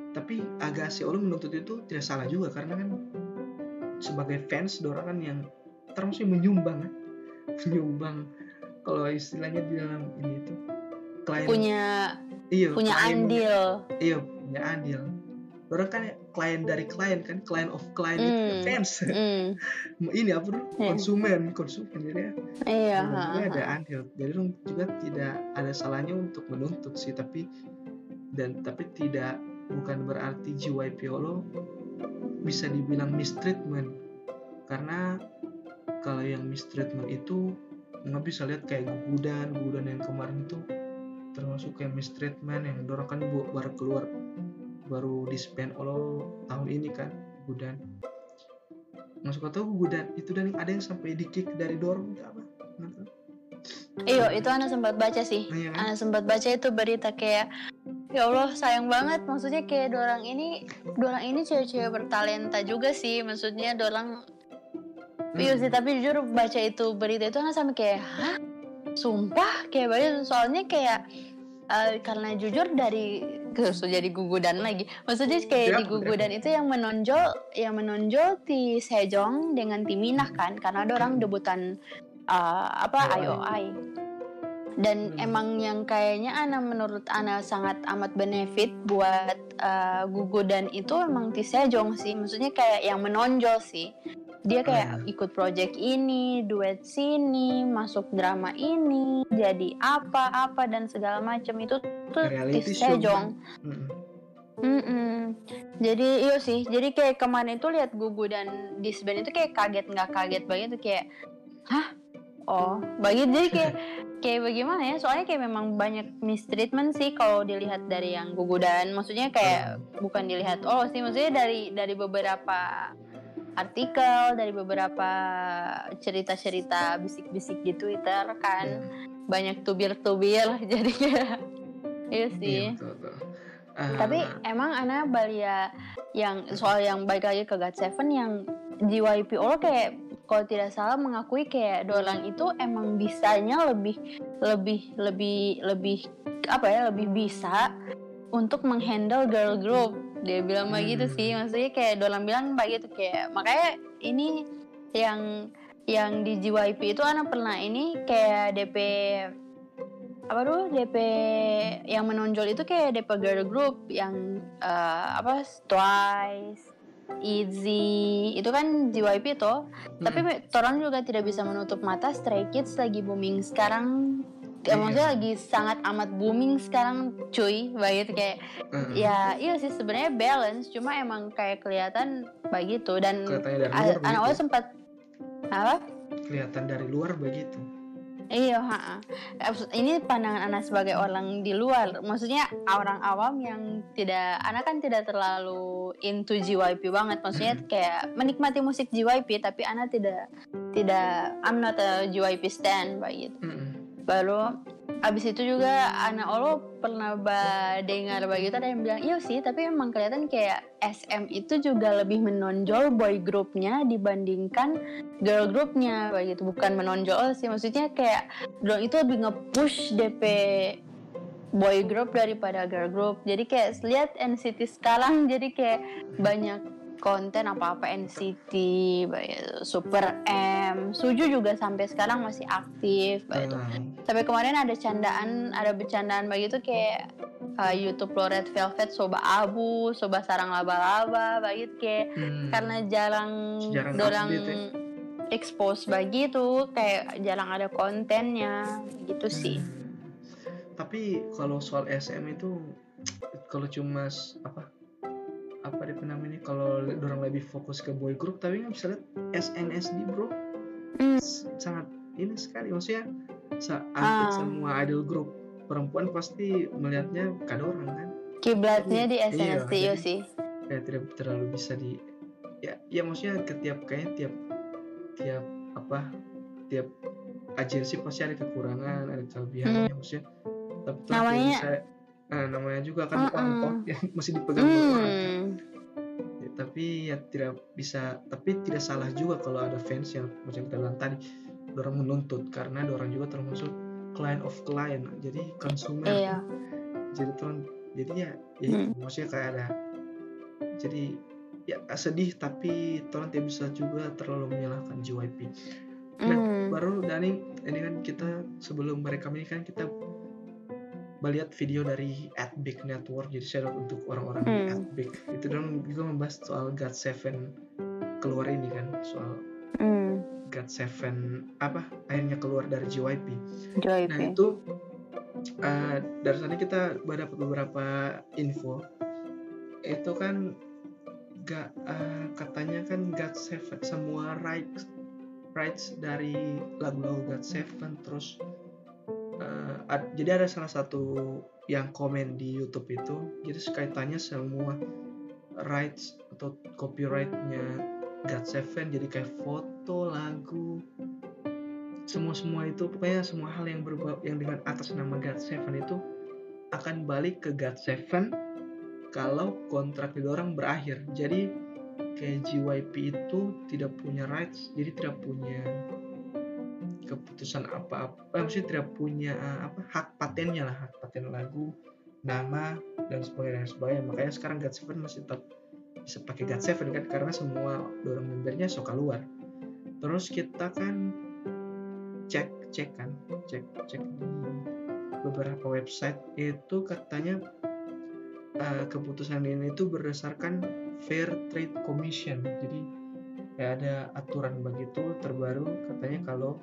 Tapi agak si Allah menuntut itu tidak salah juga karena kan sebagai fans dorang kan yang termasuk menyumbang kan menyumbang kalau istilahnya di dalam ini itu klien Punya iya punya klien- andil. iya punya andil orang kan klien dari klien kan klien of klien itu kan Hmm. fans Hmm. ini apa tuh Iya. konsumen konsumen jadi ya Iya. juga ada andil jadi orang juga tidak ada salahnya untuk menuntut sih tapi dan tapi tidak bukan berarti JYP lo bisa dibilang mistreatment karena kalau yang mistreatment itu nggak bisa lihat kayak gugudan gugudan yang kemarin itu termasuk kayak mistreatment yang dorong kan bu- baru keluar baru disband lo tahun ini kan gugudan masuk atau gugudan itu dan ada yang sampai di kick dari dorong itu apa. Iya, itu Ana sempat baca sih. Iya kan? Ana sempat baca itu berita kayak ya Allah sayang banget maksudnya kayak dorang ini dorang ini cewek-cewek bertalenta juga sih maksudnya dorang iya Hmm. sih tapi jujur baca itu berita itu Ana sampai kayak hah sumpah kayak banget soalnya kayak eh, karena jujur dari terus jadi gugudan lagi. Maksudnya kayak di gugudan itu yang menonjol yang menonjol di Sejong dengan tim Minah kan karena ada orang debutan eh, apa IOI. Dan Hmm. emang yang kayaknya Ana menurut Ana sangat amat benefit buat eh, gugudan itu emang di Sejong sih. Maksudnya kayak yang menonjol sih dia kayak Hmm. ikut project ini, duet sini, masuk drama ini, jadi apa-apa dan segala macam itu tuh di Reality show, Sejong. Mm-mm. Mm-mm. Jadi iya sih, jadi kayak kemarin itu lihat Gugu dan Disband itu kayak kaget nggak kaget banget tuh kayak, hah? Oh, bagi jadi kayak kayak bagaimana ya? Soalnya kayak memang banyak mistreatment sih kalau dilihat dari yang Gugu dan maksudnya kayak bukan dilihat oh sih maksudnya dari dari beberapa artikel dari beberapa cerita-cerita bisik-bisik di Twitter kan. Hmm. banyak tubir-tubir jadi iya sih. Iya, betul, betul. Ah, tapi emang Ana Balia yang soal yang baik lagi ke God Seven yang JYP All kayak kalau tidak salah mengakui kayak Dolang itu emang bisanya lebih lebih lebih lebih apa ya lebih bisa untuk menghandle girl group dia bilang begitu Hmm. sih maksudnya kayak Dolang bilang begitu kayak makanya ini yang yang di JYP itu anak pernah ini kayak DP apa tuh DP yang menonjol itu kayak DP girl group yang eh, apa Twice, Itzy itu kan JYP tuh. Tapi orang juga tidak bisa menutup mata Stray Kids lagi booming sekarang. Ya, maksudnya lagi sangat amat booming sekarang cuy begitu kayak Mm-mm. ya iya sih sebenarnya balance cuma emang kayak kelihatan begitu dan anak awal sempat apa kelihatan dari luar begitu Iya. Abs- ini pandangan anak sebagai orang di luar. Maksudnya orang awam yang tidak, anak kan tidak terlalu into JYP banget. Maksudnya kayak menikmati musik JYP, tapi anak tidak, tidak, I'm not a JYP stan, begitu. Mm-mm. Baru abis itu juga anak Olo pernah dengar begitu ada yang bilang iya sih tapi emang kelihatan kayak SM itu juga lebih menonjol boy groupnya dibandingkan girl groupnya. Begitu bukan menonjol sih maksudnya kayak dong itu lebih nge-push DP boy group daripada girl group. Jadi kayak lihat NCT sekarang jadi kayak banyak konten apa-apa NCT, Super M, Suju juga sampai sekarang masih aktif begitu Ah, sampai kemarin ada candaan ada bercandaan begitu kayak uh, YouTube lo Red Velvet soba abu soba sarang laba-laba begitu kayak hmm, karena jarang Jarang dorang ya. expose begitu kayak jarang ada kontennya gitu sih hmm. tapi kalau soal SM itu kalau cuma apa apa dia namanya kalau orang lebih fokus ke boy group tapi nggak bisa lihat SNSD bro Hmm. S- sangat ini sekali maksudnya sa Ah. hampir semua idol group perempuan pasti melihatnya ke orang kan kiblatnya di SNSD iya sih kayak tidak terlalu bisa di ya ya maksudnya ketiap kayaknya tiap tiap apa tiap agensi pasti ada kekurangan ada kelebihannya maksudnya tapi Hmm. Namanya- bisa nah, namanya juga kan uang toh yang mesti dipegang sama orang kan. Hmm. Tapi ya tidak bisa tapi tidak salah juga kalau ada fans yang macam kita bilang tadi orang menuntut karena orang juga termasuk client of client jadi konsumen iya jadi tuh jadi ya ya itu, maksudnya kayak ada jadi ya sedih tapi Tuhan tidak bisa juga terlalu menyalahkan JYP Nah, Hmm. baru Dani ini kan kita sebelum merekam ini kan kita melihat video dari Big Network jadi share untuk orang-orang di Hmm. Big itu dong juga membahas soal God Seven keluar ini kan soal Hmm. God Seven apa akhirnya keluar dari JYP Joy Nah itu eh, dari sana kita dapat beberapa info. Itu kan gak eh, katanya kan God Seven semua rights rights dari lagu-lagu God Seven terus eh, ad- jadi ada salah satu yang komen di YouTube itu jadi kaitannya semua rights atau copyrightnya God Seven jadi kayak foto lagu semua semua itu pokoknya semua hal yang berbau yang dengan atas nama God Seven itu akan balik ke God Seven kalau kontrak orang berakhir. Jadi kayak JYP itu tidak punya rights jadi tidak punya keputusan apa-apa maksudnya tidak punya eh, apa hak patennya lah hak paten lagu nama dan sebagainya sebagainya. Makanya sekarang God Seven masih tetap bisa pakai God Seven kan karena semua dorong membernya so keluar. Terus kita kan cek cek kan cek cek di beberapa website itu katanya eh, keputusan ini itu berdasarkan Fair Trade Commission. Jadi kayak ada aturan begitu terbaru katanya kalau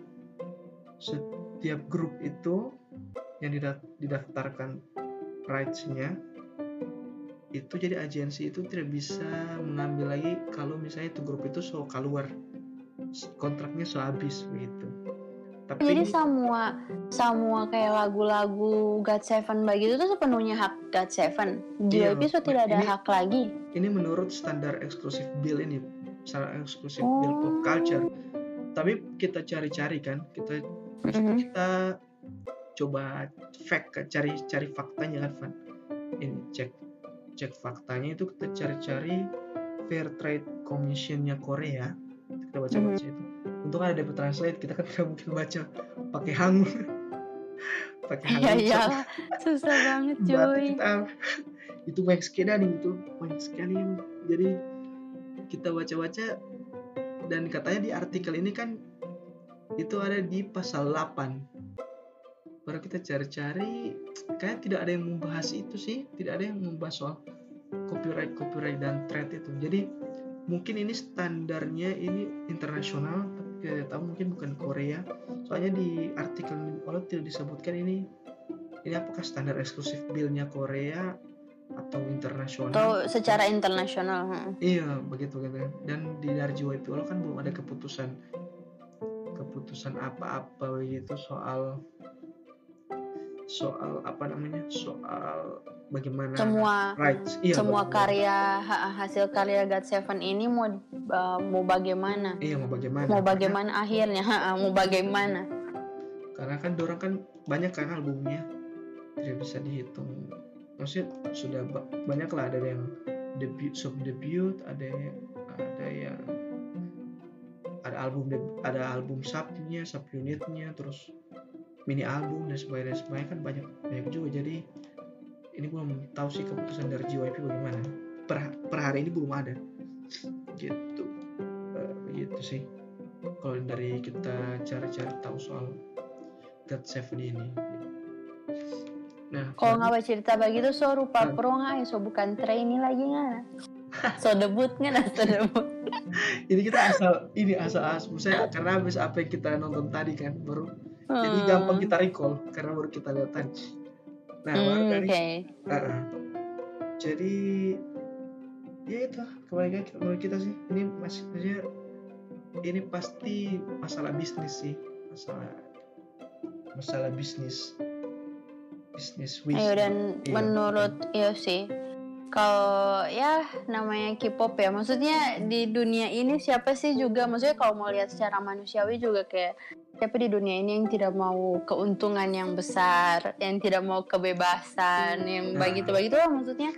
setiap grup itu yang didaftarkan rights-nya itu jadi agensi itu tidak bisa mengambil lagi kalau misalnya itu grup itu so keluar kontraknya so habis begitu tapi Jadi semua semua kayak lagu-lagu God Seven begitu tuh sepenuhnya hak God Seven. Iya, JYP so tidak ada ini- hak lagi. ini menurut standar eksklusif bill ini standar eksklusif Oh. bill pop culture tapi kita cari-cari kan kita Mhm. kita coba fact cari cari faktanya kan Van. Ini cek cek faktanya itu kita cari-cari Fair Trade Commissionnya Korea. Kita baca-baca Mhm. itu. Untung ada dapat translate kita kan tidak mungkin baca pakai hangul pakai Iya hangul iya, so- susah banget cuy. kita. Itu banyak sekali nih itu. Banyak sekali jadi kita baca-baca dan katanya di artikel ini kan itu ada di pasal 8 baru kita cari-cari kayak tidak ada yang membahas itu sih. Tidak ada yang membahas soal copyright copyright dan trade itu. Jadi mungkin ini standarnya ini internasional tapi tahu mungkin bukan Korea. Soalnya di artikel kalau tidak disebutkan ini ini apakah standar eksklusif billnya Korea atau internasional? Atau secara internasional. hmm. iya begitu gitu dan di dari JYP kan belum ada keputusan keputusan apa-apa begitu soal soal apa namanya soal bagaimana Semua rights iya semua bagaimana- karya ha- hasil karya God Seven ini mau uh, mau bagaimana? iya mau bagaimana Mau Karena- bagaimana akhirnya? Ha, mau bagaimana? karena kan dorang kan banyak kan albumnya tidak bisa dihitung maksudnya sudah ba- banyak lah ada yang debut sub debut ada yang ada yang ada album ada album subnya sub unitnya terus mini album dan sebagainya dan sebagainya. Kan banyak banyak juga. Jadi ini belum tahu sih keputusan dari JYP bagaimana. Per, per hari ini belum ada. Gitu. Eh, gitu sih. Kalau dari kita cari-cari tahu soal God Seven ini. Nah Kalau nggak cerita begitu so rupa Hmm. pro nggak so bukan trainee lagi nggak? So debut nggak? Nah, so debut. Ini kita asal ini asal asal saya karena habis apa yang kita nonton tadi kan baru jadi Hmm. gampang kita recall karena baru kita lihat tadi nah baru Hmm, dari Oke. Uh-uh. Jadi ya itu kembali lagi menurut kita sih ini masih maksudnya ini pasti masalah bisnis sih masalah masalah bisnis bisnis wish Ayo dan Iya. menurut iya sih kalau ya namanya K-pop ya. Maksudnya di dunia ini siapa sih juga maksudnya kalau mau lihat secara manusiawi juga kayak siapa di dunia ini yang tidak mau keuntungan yang besar yang tidak mau kebebasan yang Nah. begitu begitu lah maksudnya.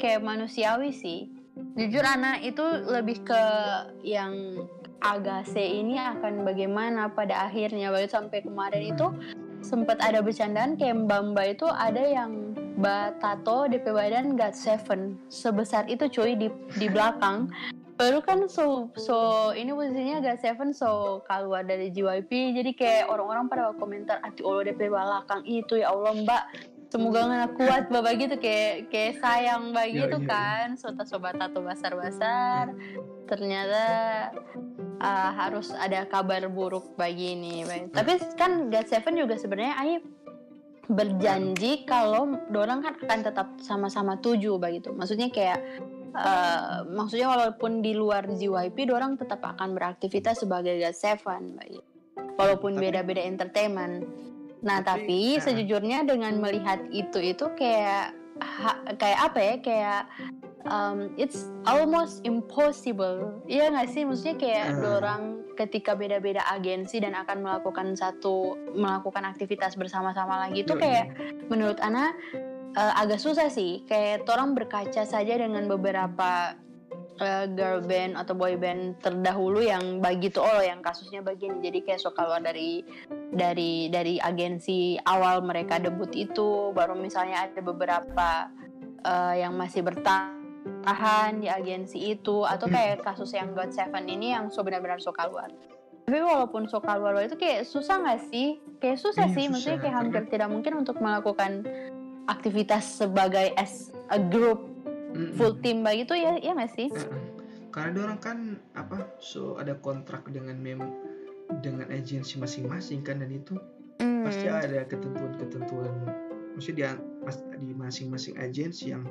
Kayak manusiawi sih. Jujur anak itu lebih ke yang Agase ini akan bagaimana pada akhirnya. Baru sampai kemarin itu sempat ada bercandaan kayak Mbamba itu ada yang Batato DP badan God Seven. Sebesar itu cuy di di belakang. Baru kan so so ini posisinya God Seven so keluar dari JYP jadi kayak orang-orang pada komentar ati Allah DP belakang itu ya Allah Mbak. Semoga nggak kuat. Bapak gitu kayak kayak sayang mbak Iya, gitu iya, iya. kan sota sobat tato basar-basar. Ternyata uh, harus ada kabar buruk begini. Bang. Tapi kan God Seven juga sebenarnya Aib berjanji kalau dorang kan akan tetap sama-sama tuju begitu. Maksudnya kayak uh, maksudnya walaupun di luar JYP dorang tetap akan beraktivitas sebagai God Seven begitu. Walaupun beda-beda entertainment. Nah, Tapi, tapi, uh. sejujurnya dengan melihat itu itu kayak ha- kayak apa ya? Kayak um, it's almost impossible. Iya nggak sih? Maksudnya kayak Hmm. dorang ketika beda-beda agensi dan akan melakukan satu melakukan aktivitas bersama-sama lagi itu kayak menurut Ana uh, agak susah sih. Kayak orang berkaca saja dengan beberapa uh, girl band atau boy band terdahulu yang begitu oh yang kasusnya begini. Jadi kayak so keluar dari dari dari agensi awal mereka debut itu baru misalnya ada beberapa uh, yang masih bertahan di agensi itu atau kayak kasus yang God Seven ini yang so benar-benar so keluar. Tapi walaupun so keluar itu kayak susah nggak sih? Kayak susah Iya, sih susah, maksudnya kayak hampir tidak mungkin untuk melakukan aktivitas sebagai as a group full team begitu ya ya nggak sih? Karena dia orang kan apa so ada kontrak dengan mem dengan agensi masing-masing kan dan itu Hmm. pasti ada ketentuan-ketentuan. Maksudnya di, di masing-masing agensi yang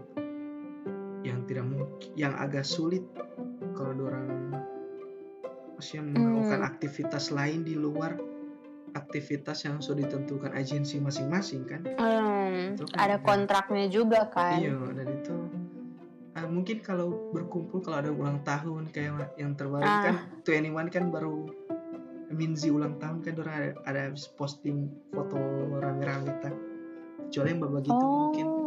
yang tidak mungkin yang agak sulit kalau orang maksudnya melakukan Hmm. aktivitas lain di luar aktivitas yang sudah ditentukan agensi masing-masing kan? Hmm, Itu kan ada kontraknya juga kan? Iya dan itu ah, mungkin kalau berkumpul kalau ada ulang tahun kayak yang terbaru Ah. kan 21 kan baru Minzy ulang tahun kan orang ada, ada posting foto rame-rame tak? Kecuali yang bapak gitu mungkin. oh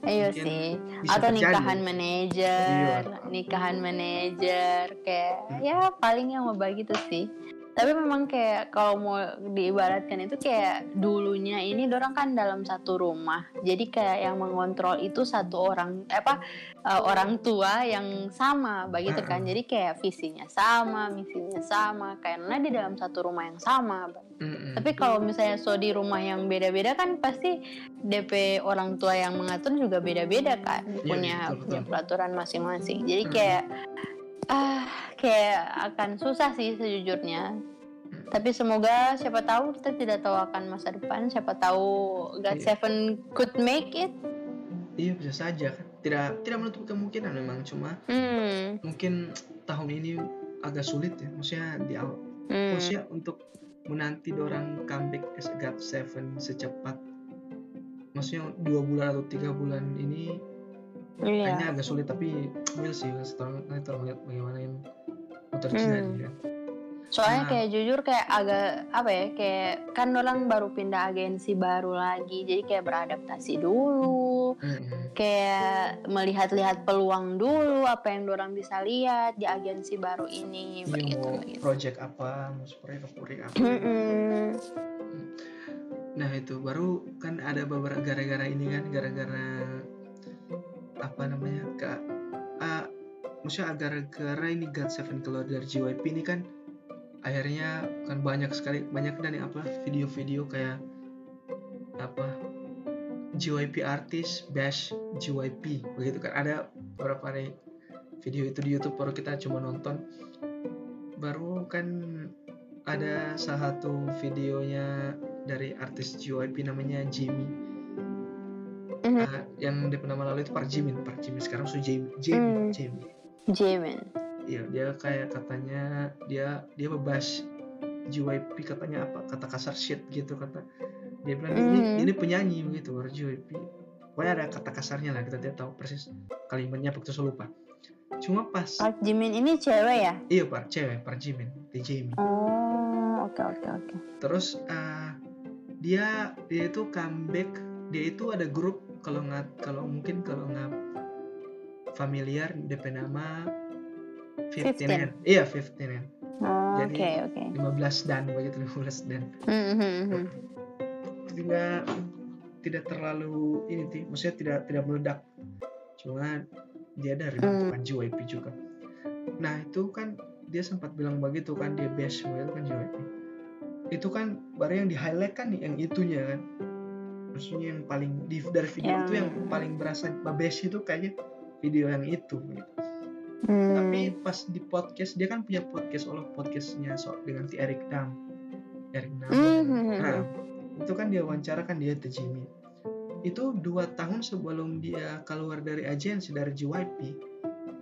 iya sih atau nikahan manajer, Iya. nikahan manajer kayak Hmm. ya paling yang mau begitu sih. Tapi memang kayak kalau mau diibaratkan itu kayak dulunya ini dorang kan dalam satu rumah. Jadi kayak yang mengontrol itu satu orang eh, apa eh, orang tua yang sama begitu kan. Jadi kayak visinya sama, misinya sama karena di dalam satu rumah yang sama. Tapi kalau misalnya so di rumah yang beda-beda kan pasti DP orang tua yang mengatur juga beda-beda kan Iya, punya betul, betul. punya peraturan masing-masing. Jadi kayak ah kayak akan susah sih sejujurnya. Tapi semoga siapa tahu kita tidak tahu akan masa depan. Siapa tahu God Iya. Seven could make it. iya bisa saja kan tidak tidak menutup kemungkinan memang cuma Hmm. mungkin tahun ini agak sulit ya maksudnya di awal hmm. maksudnya untuk menanti orang comeback as God Seven secepat maksudnya dua bulan atau tiga bulan ini Iya. kayaknya agak sulit tapi will sih setelah nanti orang lihat bagaimana yang terjadi Hmm. kan Soalnya Nah. kayak jujur kayak agak apa ya kayak kan orang baru pindah agensi baru lagi jadi kayak beradaptasi dulu Mm-mm. kayak melihat-lihat peluang dulu apa yang orang bisa lihat di agensi baru ini Iya begitu mau begitu. project apa mau proyek apa proyek apa Mm-mm. nah itu baru kan ada beberapa gara-gara ini kan gara-gara apa namanya kak ah maksudnya gara-gara ini God Seven keluar dari JYP ini kan akhirnya kan banyak sekali banyak dan yang apa video-video kayak apa JYP artis bash JYP begitu kan. Ada beberapa hari video itu di YouTube baru kita cuma nonton. Baru kan ada salah satu videonya dari artis JYP namanya Jimmy Uh, yang di nama lalu itu Park Jimin Park Jimin sekarang sudah Jamie Jamie Hmm. Jamie Jimin. Iya, dia kayak katanya dia dia bebas JYP katanya apa kata kasar shit gitu kata dia bilang ini Hmm. ini penyanyi begitu baru JYP pokoknya ada kata kasarnya lah kita tidak tahu persis kalimatnya apa kita lupa cuma pas Park Jimin ini cewek ya? iya pak cewek Park Jimin di Jamie Oh, oke oke oke. terus uh, dia dia itu comeback dia itu ada grup kalau nggak kalau mungkin kalau nggak familiar DP nama 15 15. N. iya 15 N. Oh, Jadi- Oke oke. 15 dan begitu 15 dan hmm, hmm. tidak tidak terlalu ini sih maksudnya tidak tidak meledak cuma dia dari bentukan JYP juga nah itu kan dia sempat bilang begitu kan dia best begitu kan JYP itu kan baru yang di highlight kan yang itunya kan maksudnya yang paling di dari video Yang- itu yang paling berasa best itu kayaknya video yang itu gitu. Hmm. tapi pas di podcast dia kan punya podcast olah podcastnya so, dengan si Eric Nam. Eric Nam. Hmm. nah itu kan dia wawancara kan dia Jimmy itu dua tahun sebelum dia keluar dari agensi dari JYP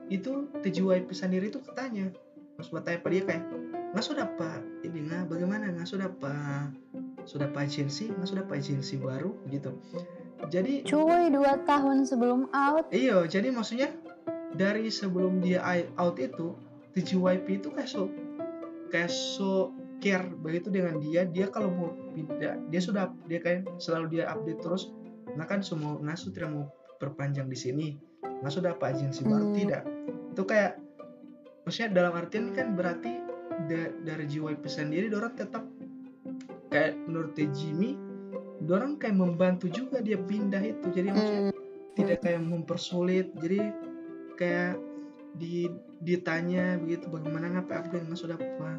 itu TJYP sendiri itu katanya pas bertanya pada dia kayak nggak sudah pak? Ini nggak? Bagaimana? Nggak sudah pak sudah pak agensi nggak sudah pak agensi baru gitu jadi Cuy, dua tahun sebelum out. Iya, jadi maksudnya dari sebelum dia out itu, TJYP itu kayak so kayak so care begitu dengan dia. Dia kalau mau pindah, dia sudah dia kayak selalu dia update terus. Nah kan semua ngasu tidak mau perpanjang di sini. Ngasu sudah apa agensi baru Hmm. tidak. Itu kayak maksudnya dalam artian kan berarti da- dari JYP sendiri orang tetap kayak menurut Jimmy orang kayak membantu juga dia pindah itu. Jadi maksudnya Hmm. tidak kayak mempersulit. Jadi kayak di ditanya begitu bagaimana ngapa? Update mas sudah apa?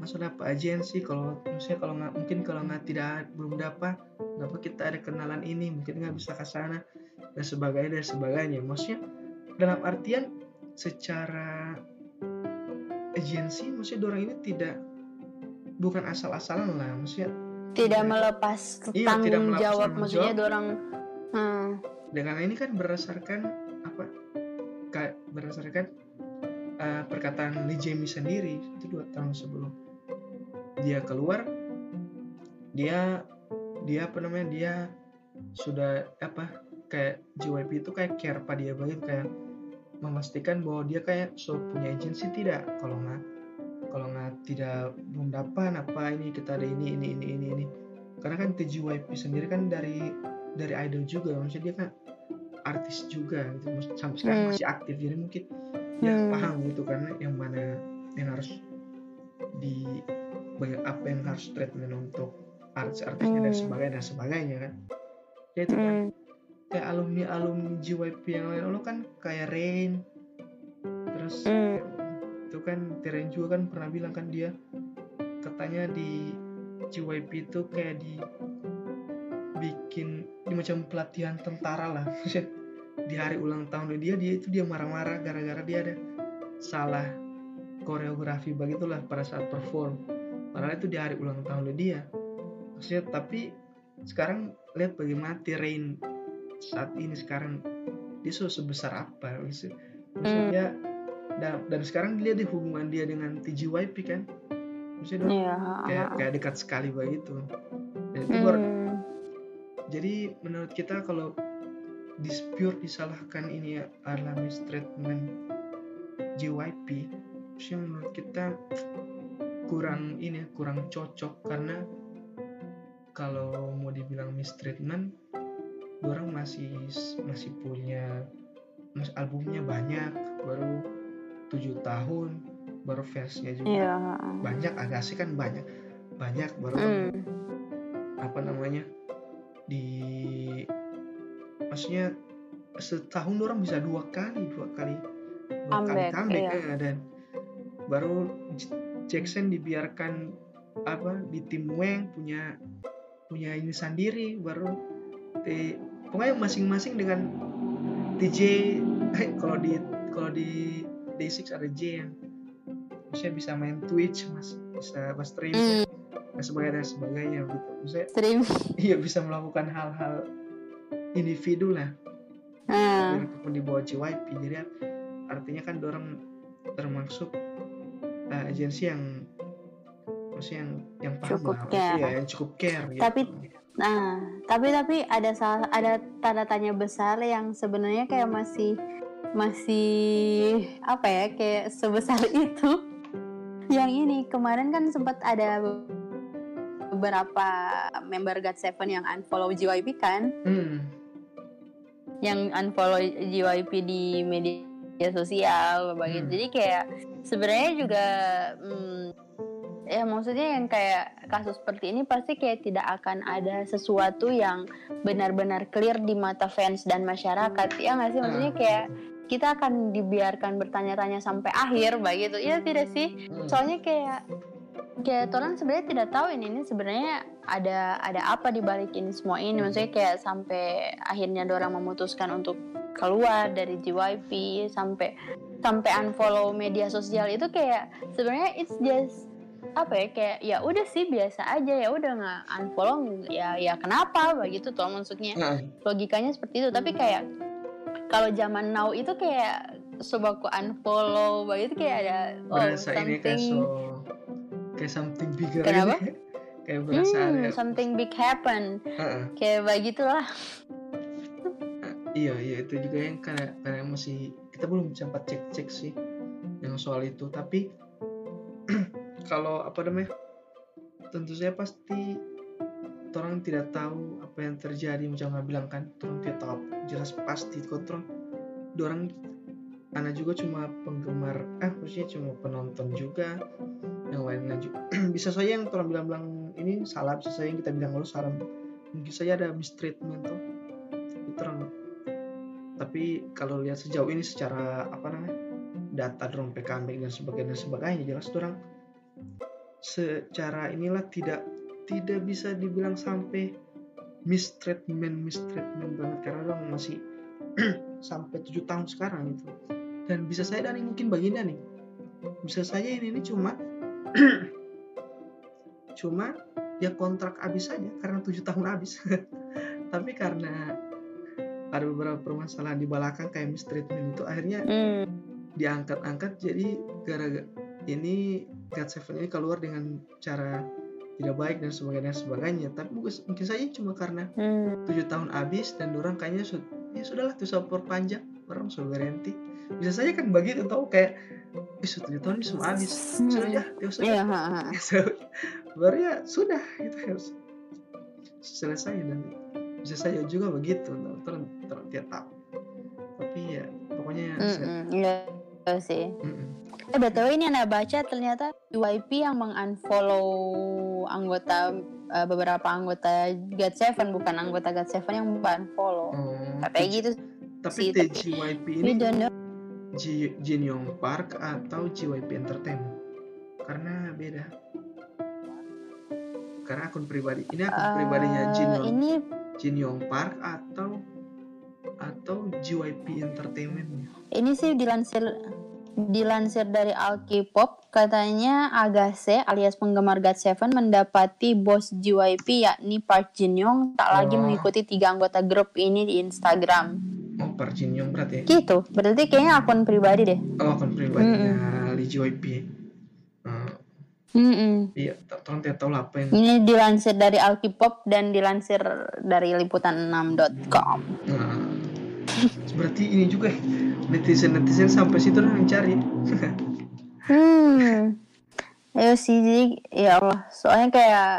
Mas sudah apa agensi kalau maksudnya kalau nggak mungkin kalau nggak tidak belum dapat dapat kita ada kenalan ini mungkin nggak bisa ke sana dan sebagainya dan sebagainya. Maksudnya dalam artian secara agensi maksudnya orang ini tidak bukan asal-asalan lah maksudnya Tidak Iya. melepas Iya, tanggung tidak melepas jawab. tanggung Maksudnya jawab. orang hmm. dengan ini kan berdasarkan apa berdasarkan uh, perkataan Lee Jamie sendiri itu dua tahun sebelum dia keluar dia dia apa namanya dia sudah apa kayak JYP itu kayak care pada dia begitu kayak memastikan bahwa dia kayak so punya agensi tidak kalau nggak kalau nggak tidak belum dapat apa ini kita ada ini ini ini ini ini karena kan TJYP sendiri kan dari dari idol juga maksudnya dia kan artis juga gitu sampai sekarang Hmm. masih aktif jadi mungkin ya Hmm. paham gitu karena yang mana yang harus di bagian apa yang harus treatment untuk artis-artisnya dan Hmm. sebagainya dan sebagainya kan ya itu kan Hmm. kayak alumni alumni JYP yang lain lo kan kayak Rain terus Hmm. Itu kan Teren juga kan pernah bilang kan dia katanya di JYP itu kayak di bikin di macam pelatihan tentara lah. Di hari ulang tahun dia dia itu dia marah-marah gara-gara dia ada salah koreografi begitulah pada saat perform. Padahal itu di hari ulang tahun dia. Maksudnya tapi sekarang lihat bagaimana Teren saat ini sekarang dia sebesar apa maksud- maksudnya dan, dan sekarang dia di hubungan dia dengan TJYP kan maksudnya Iya. kayak kayak dekat sekali begitu dan itu baru Hmm. jadi menurut kita kalau dispute disalahkan ini adalah mistreatment JYP sih menurut kita kurang ini kurang cocok karena kalau mau dibilang mistreatment orang masih masih punya mas albumnya banyak baru tujuh tahun baru fansnya juga Iya. banyak Agassi kan banyak banyak baru Hmm. apa namanya di maksudnya setahun orang bisa dua kali dua kali dua kali Comeback, comeback iya. ya, dan baru Jackson dibiarkan apa di tim Wang punya punya ini sendiri baru di pokoknya masing-masing dengan DJ kalau di kalau di Day6 ada J yang maksudnya bisa main Twitch mas. Bisa mas stream. Hmm, dan sebagainya dan sebagainya gitu. Maksudnya stream. iya bisa melakukan hal-hal individu lah. Ah, walaupun di bawah JYP jadi artinya kan dorang termasuk uh, agensi yang maksudnya yang yang paham Cukup lah. care. Iya, yang cukup care gitu. Tapi- Nah, tapi tapi ada salah ada tanda tanya besar yang sebenarnya kayak masih masih apa ya kayak sebesar itu. Yang ini kemarin kan sempat ada beberapa member God7 yang unfollow JYP kan, hmm, yang unfollow JYP di media sosial begitu. Hmm. Jadi kayak sebenarnya juga hmm, ya maksudnya yang kayak kasus seperti ini pasti kayak tidak akan ada sesuatu yang benar-benar clear di mata fans dan masyarakat ya nggak sih maksudnya Hmm. kayak kita akan dibiarkan bertanya-tanya sampai akhir begitu ya tidak sih? Hmm. soalnya kayak kayak orang sebenarnya tidak tahu ini ini sebenarnya ada ada apa di balik ini semua ini. Maksudnya kayak sampai akhirnya orang memutuskan untuk keluar dari JYP sampai sampai unfollow media sosial. Itu kayak sebenarnya it's just apa ya kayak ya udah sih biasa aja. Ya udah nggak unfollow ya ya kenapa? Begitu tuh maksudnya. Nah, logikanya seperti itu. Tapi kayak kalau zaman now itu kayak coba aku unfollow begitu kayak ada oh berasa ini kayak something so kayak something bigger Kenapa? gitu. kayak berasa hmm, ada something big happen Heeh. kayak begitulah iya iya itu juga yang karena karena masih kita belum sempat cek cek sih yang soal itu tapi kalau apa namanya tentu saya pasti orang tidak tahu apa yang terjadi macam nggak bilang kan orang tidak tahu. Jelas pasti kok orang orang anak juga cuma penggemar eh maksudnya cuma penonton juga yang lainnya juga. Bisa saja yang orang bilang-bilang ini salah bisa saja yang kita bilang lalu salah. Mungkin saja ada mistreatment tuh. Itu orang. Tapi kalau lihat sejauh ini secara apa namanya data drone PKB dan sebagainya sebagainya jelas orang. Secara inilah tidak tidak bisa dibilang sampai mistreatment mistreatment banget. Karena orang masih sampai tujuh tahun sekarang itu dan bisa saya dan mungkin baginya nih. Bisa saja ini, ini cuma cuma ya kontrak habis saja karena tujuh tahun habis. Tapi karena ada beberapa permasalahan di belakang kayak mistreatment itu akhirnya hmm. diangkat-angkat jadi gara-gara ini God Seven ini keluar dengan cara tidak baik dan sebagainya sebagainya. Tapi mungkin, saja cuma karena Hmm. tujuh tahun habis dan orang kayaknya sud ya sudahlah tuh support panjang. Orang sudah berhenti. Bisa saja kan begitu tau kayak sudah tujuh tahun ini semua habis. Sudah ya ya sudah. Iya, ha. baru ya sudah gitu. Harus selesai dan bisa saja juga begitu. Terus terus tidak tahu. Tapi ya pokoknya saya- Mm-mm, Iya iya sih. Mm-mm. Eh btw ini anda baca ternyata YP yang mengunfollow anggota eh, beberapa anggota God7 bukan anggota God7 yang unfollow. Oh, Katanya gitu. tapi sih, tapi- TGYP ini. Ji- Jin Yong Park atau JYP Entertainment? Karena beda. Karena akun pribadi ini akun pribadinya Jin Yong ini Jin Yong Park atau atau JYP Entertainment ini sih dilansir dilansir dari Alkipop katanya Agase alias penggemar God7 mendapati bos JYP yakni Park Jin Young tak lagi Oh. mengikuti tiga anggota grup ini di Instagram. oh Park Jin Yong berarti ya Gitu, berarti kayaknya akun pribadi deh. oh akun pribadinya Lee JYP Eh, Mm-mm. iya tidak tahu lah apa yang Ini dilansir dari Alkipop dan dilansir dari liputan6.com. Nah, berarti ini juga netizen netizen sampai situ lah mencari Hmm. Ayo sih, jadi ya Allah. Soalnya kayak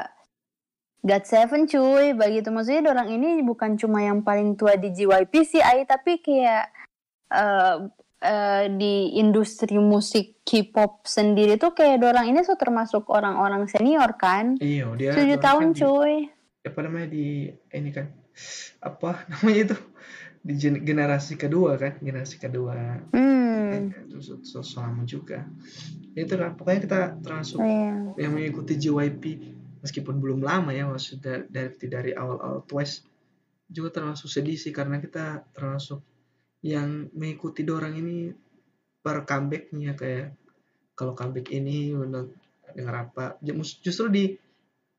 God7 cuy, begitu maksudnya orang ini bukan cuma yang paling tua di JYP sih, Ai, tapi kayak eh eh, di industri musik K-pop sendiri tuh kayak orang ini tuh termasuk orang-orang senior kan? iya dia Tujuh orang tahun kan di- cuy. apa namanya di ini kan apa namanya itu di gen- generasi kedua kan generasi kedua Hmm. Eh, terus terus selama juga itu kan pokoknya kita termasuk Iya. yang mengikuti JYP meskipun belum lama ya maksudnya dari dari awal-awal Twice juga termasuk sedih sih karena kita termasuk yang mengikuti dorang ini per comebacknya kayak kalau comeback ini menurut dengar apa Ju- justru di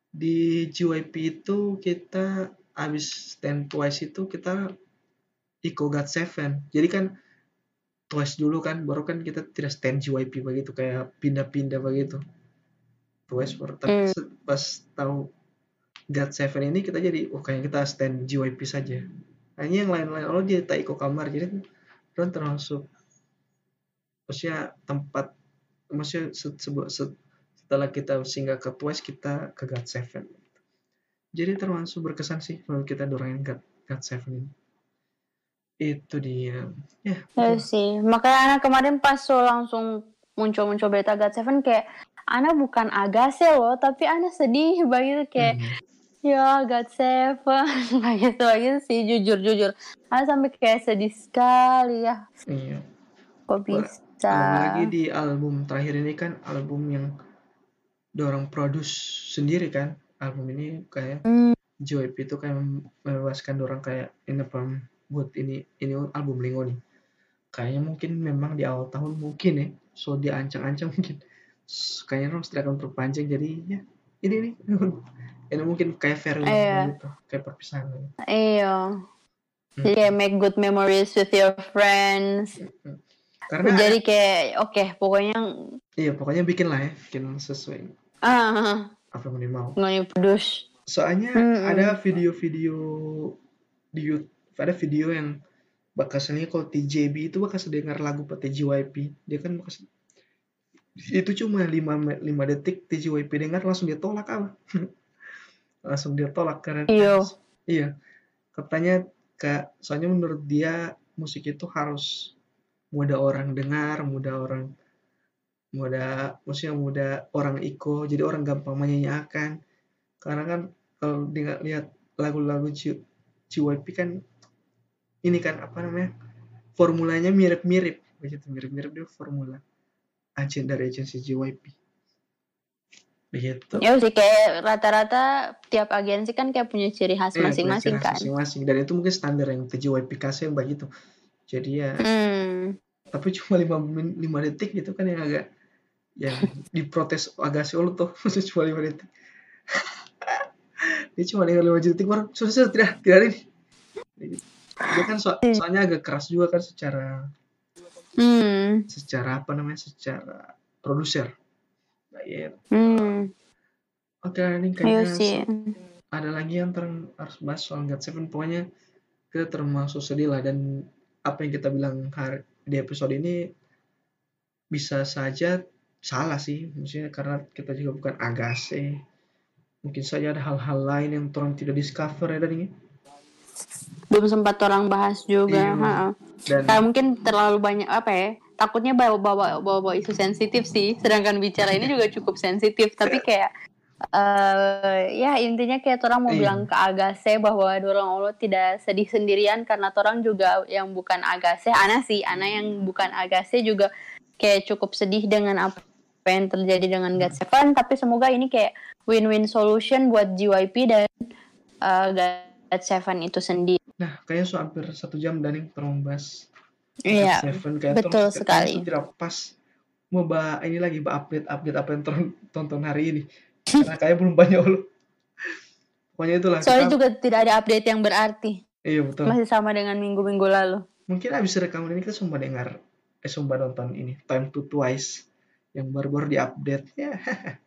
di JYP itu kita habis stand Twice itu kita Iko God Seven. Jadi kan Twice dulu kan baru kan kita tidak stand JYP begitu kayak pindah-pindah begitu. Twice baru tapi se- pas tahu God Seven ini kita jadi oh kayaknya kita stand JYP saja. Hanya yang lain-lain oh jadi Taiko Kamar jadi kan termasuk maksudnya tempat maksudnya se- sebu- se- setelah kita singgah ke Twice kita ke God Seven. Jadi termasuk berkesan sih menurut kita dorongin God, God Seven ini itu dia ya Ya sih, makanya anak kemarin pas so langsung muncul-muncul berita God Seven kayak Ana bukan Agase loh, tapi Ana sedih begitu kayak Mhm. ya God Seven begitu begitu sih jujur-jujur. Ana sampai kayak sedih sekali ya. iya Kok bisa? Lagi di album terakhir ini kan album yang dorong produce sendiri kan album ini kayak Hmm, JYP itu kayak membebaskan dorang kayak ini apa buat ini ini album Lingo nih kayaknya mungkin memang di awal tahun mungkin ya so diancang-ancang mungkin S- kayaknya orang tidak akan perpanjang jadi ya ini nih ini mungkin kayak farewell Iya. gitu kayak perpisahan gitu. iya. Hmm. Jadi kayak make good memories with your friends. karena Jadi kayak oke pokoknya iya pokoknya bikin lah ya bikin sesuai ah apa yang mau nggak produce. Soalnya Mm-mm. ada video-video di YouTube, ada video yang bakasnya kalau TJB itu bakas dengar lagu pada TJYP. Dia kan bakas itu cuma 5 5 detik TJYP dengar langsung dia tolak apa? langsung dia tolak karena Iya. iya. Katanya ke soalnya menurut dia musik itu harus mudah orang dengar, mudah orang mudah maksudnya mudah orang iko jadi orang gampang menyanyiakan karena kan kalau dia lihat lagu-lagu JYP kan ini kan apa namanya formulanya mirip-mirip. Begitu mirip-mirip dia formula agen dari agensi JYP begitu. Ya sih kayak rata-rata tiap agensi kan kayak punya ciri khas Eh, masing-masing ciri khas kan. masing-masing. Dan itu mungkin standar yang JYP kasih yang begitu. Jadi ya Hmm. tapi cuma 5 min- 5 detik gitu kan yang agak yang diprotes agak sih tuh. Maksudnya cuma 5 detik. Dia cuma 5 detik baru sudah sudah tidak tidak ada ini dia kan so- soalnya agak keras juga kan secara Hmm. secara apa namanya secara produser. Ya. Hmm. oke ini Iya kayaknya ada lagi yang ter- harus bahas soal God Seven. Pokoknya kita termasuk sedih lah dan apa yang kita bilang hari di episode ini bisa saja salah sih. Maksudnya karena kita juga bukan agase mungkin saja ada hal-hal lain yang orang tidak discover ya dari Belum sempat orang bahas juga. Iya. dan mungkin terlalu banyak apa ya? Takutnya bawa bawa bawa, bawa isu sensitif sih. Sedangkan bicara ini juga cukup sensitif. Tapi kayak eh ya intinya kayak orang mau Iya. bilang ke Agase bahwa dorong Allah tidak sedih sendirian karena orang juga yang bukan Agase, Ana sih, Ana yang bukan Agase juga kayak cukup sedih dengan apa yang terjadi dengan God Seven. Tapi semoga ini kayak win-win solution buat JYP dan God Seven itu sendiri. nah kayaknya so hampir satu jam dan yang membahas Iya, Seven kayak betul sekali. so tidak pas mau bah ini lagi bah update update apa yang tonton hari ini karena kayak belum banyak loh pokoknya itulah Soalnya kita- juga tidak ada update yang berarti. iya betul Masih sama dengan minggu-minggu lalu. mungkin abis rekaman ini kita sempat dengar eh sempat nonton ini Time to Twice yang baru-baru diupdate ya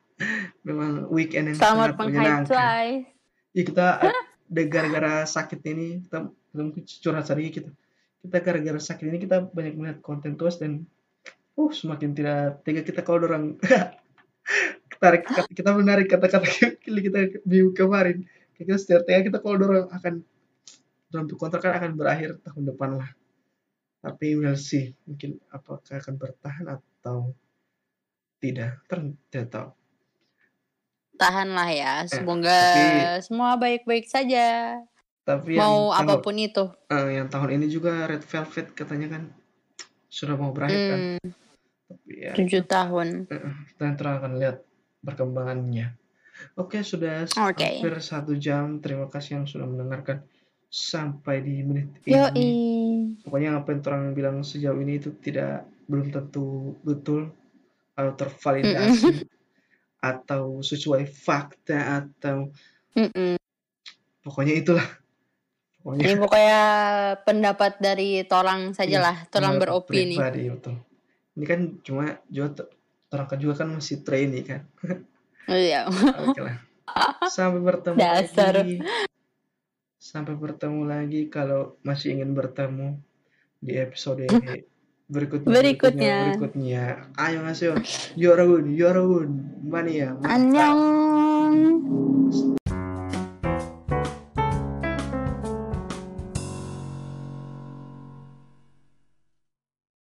memang weekend yang sangat menyenangkan twice. ya kita gara-gara sakit ini kita kita mungkin curhat sedikit gitu. Kita gara-gara sakit ini kita banyak melihat konten Twice dan uh semakin tidak tega kita kalau orang tarik kita menarik kata-kata kita minggu kemarin. Kita setiap tega kita kalau orang akan dalam kontrak kan akan berakhir tahun depan lah. Tapi we'll see mungkin apakah akan bertahan atau tidak. Ter- tidak tahu Tahan lah ya. Semoga tapi- semua baik-baik saja. tapi Mau yang tahun, apa pun itu. eh, yang tahun ini juga Red Velvet katanya kan sudah mau berakhir kan Hmm. tapi ya tujuh tahun eh, kita akan lihat perkembangannya oke sudah Oke. hampir satu jam terima kasih yang sudah mendengarkan sampai di menit ini pokoknya apa yang orang bilang sejauh ini itu tidak belum tentu betul atau tervalidasi atau sesuai fakta atau pokoknya itulah. Pokoknya. Ini pokoknya pendapat dari torang Iya, saja lah torang beropini. pribadi, betul. ini kan cuma juga orang kan juga kan masih trainee kan. Iya. Oke lah. Sampai bertemu Dasar. lagi. Sampai bertemu lagi kalau masih ingin bertemu di episode berikutnya Berikutnya. berikutnya ayo ngasih Yoragun Yoragun mania mantap. annyeong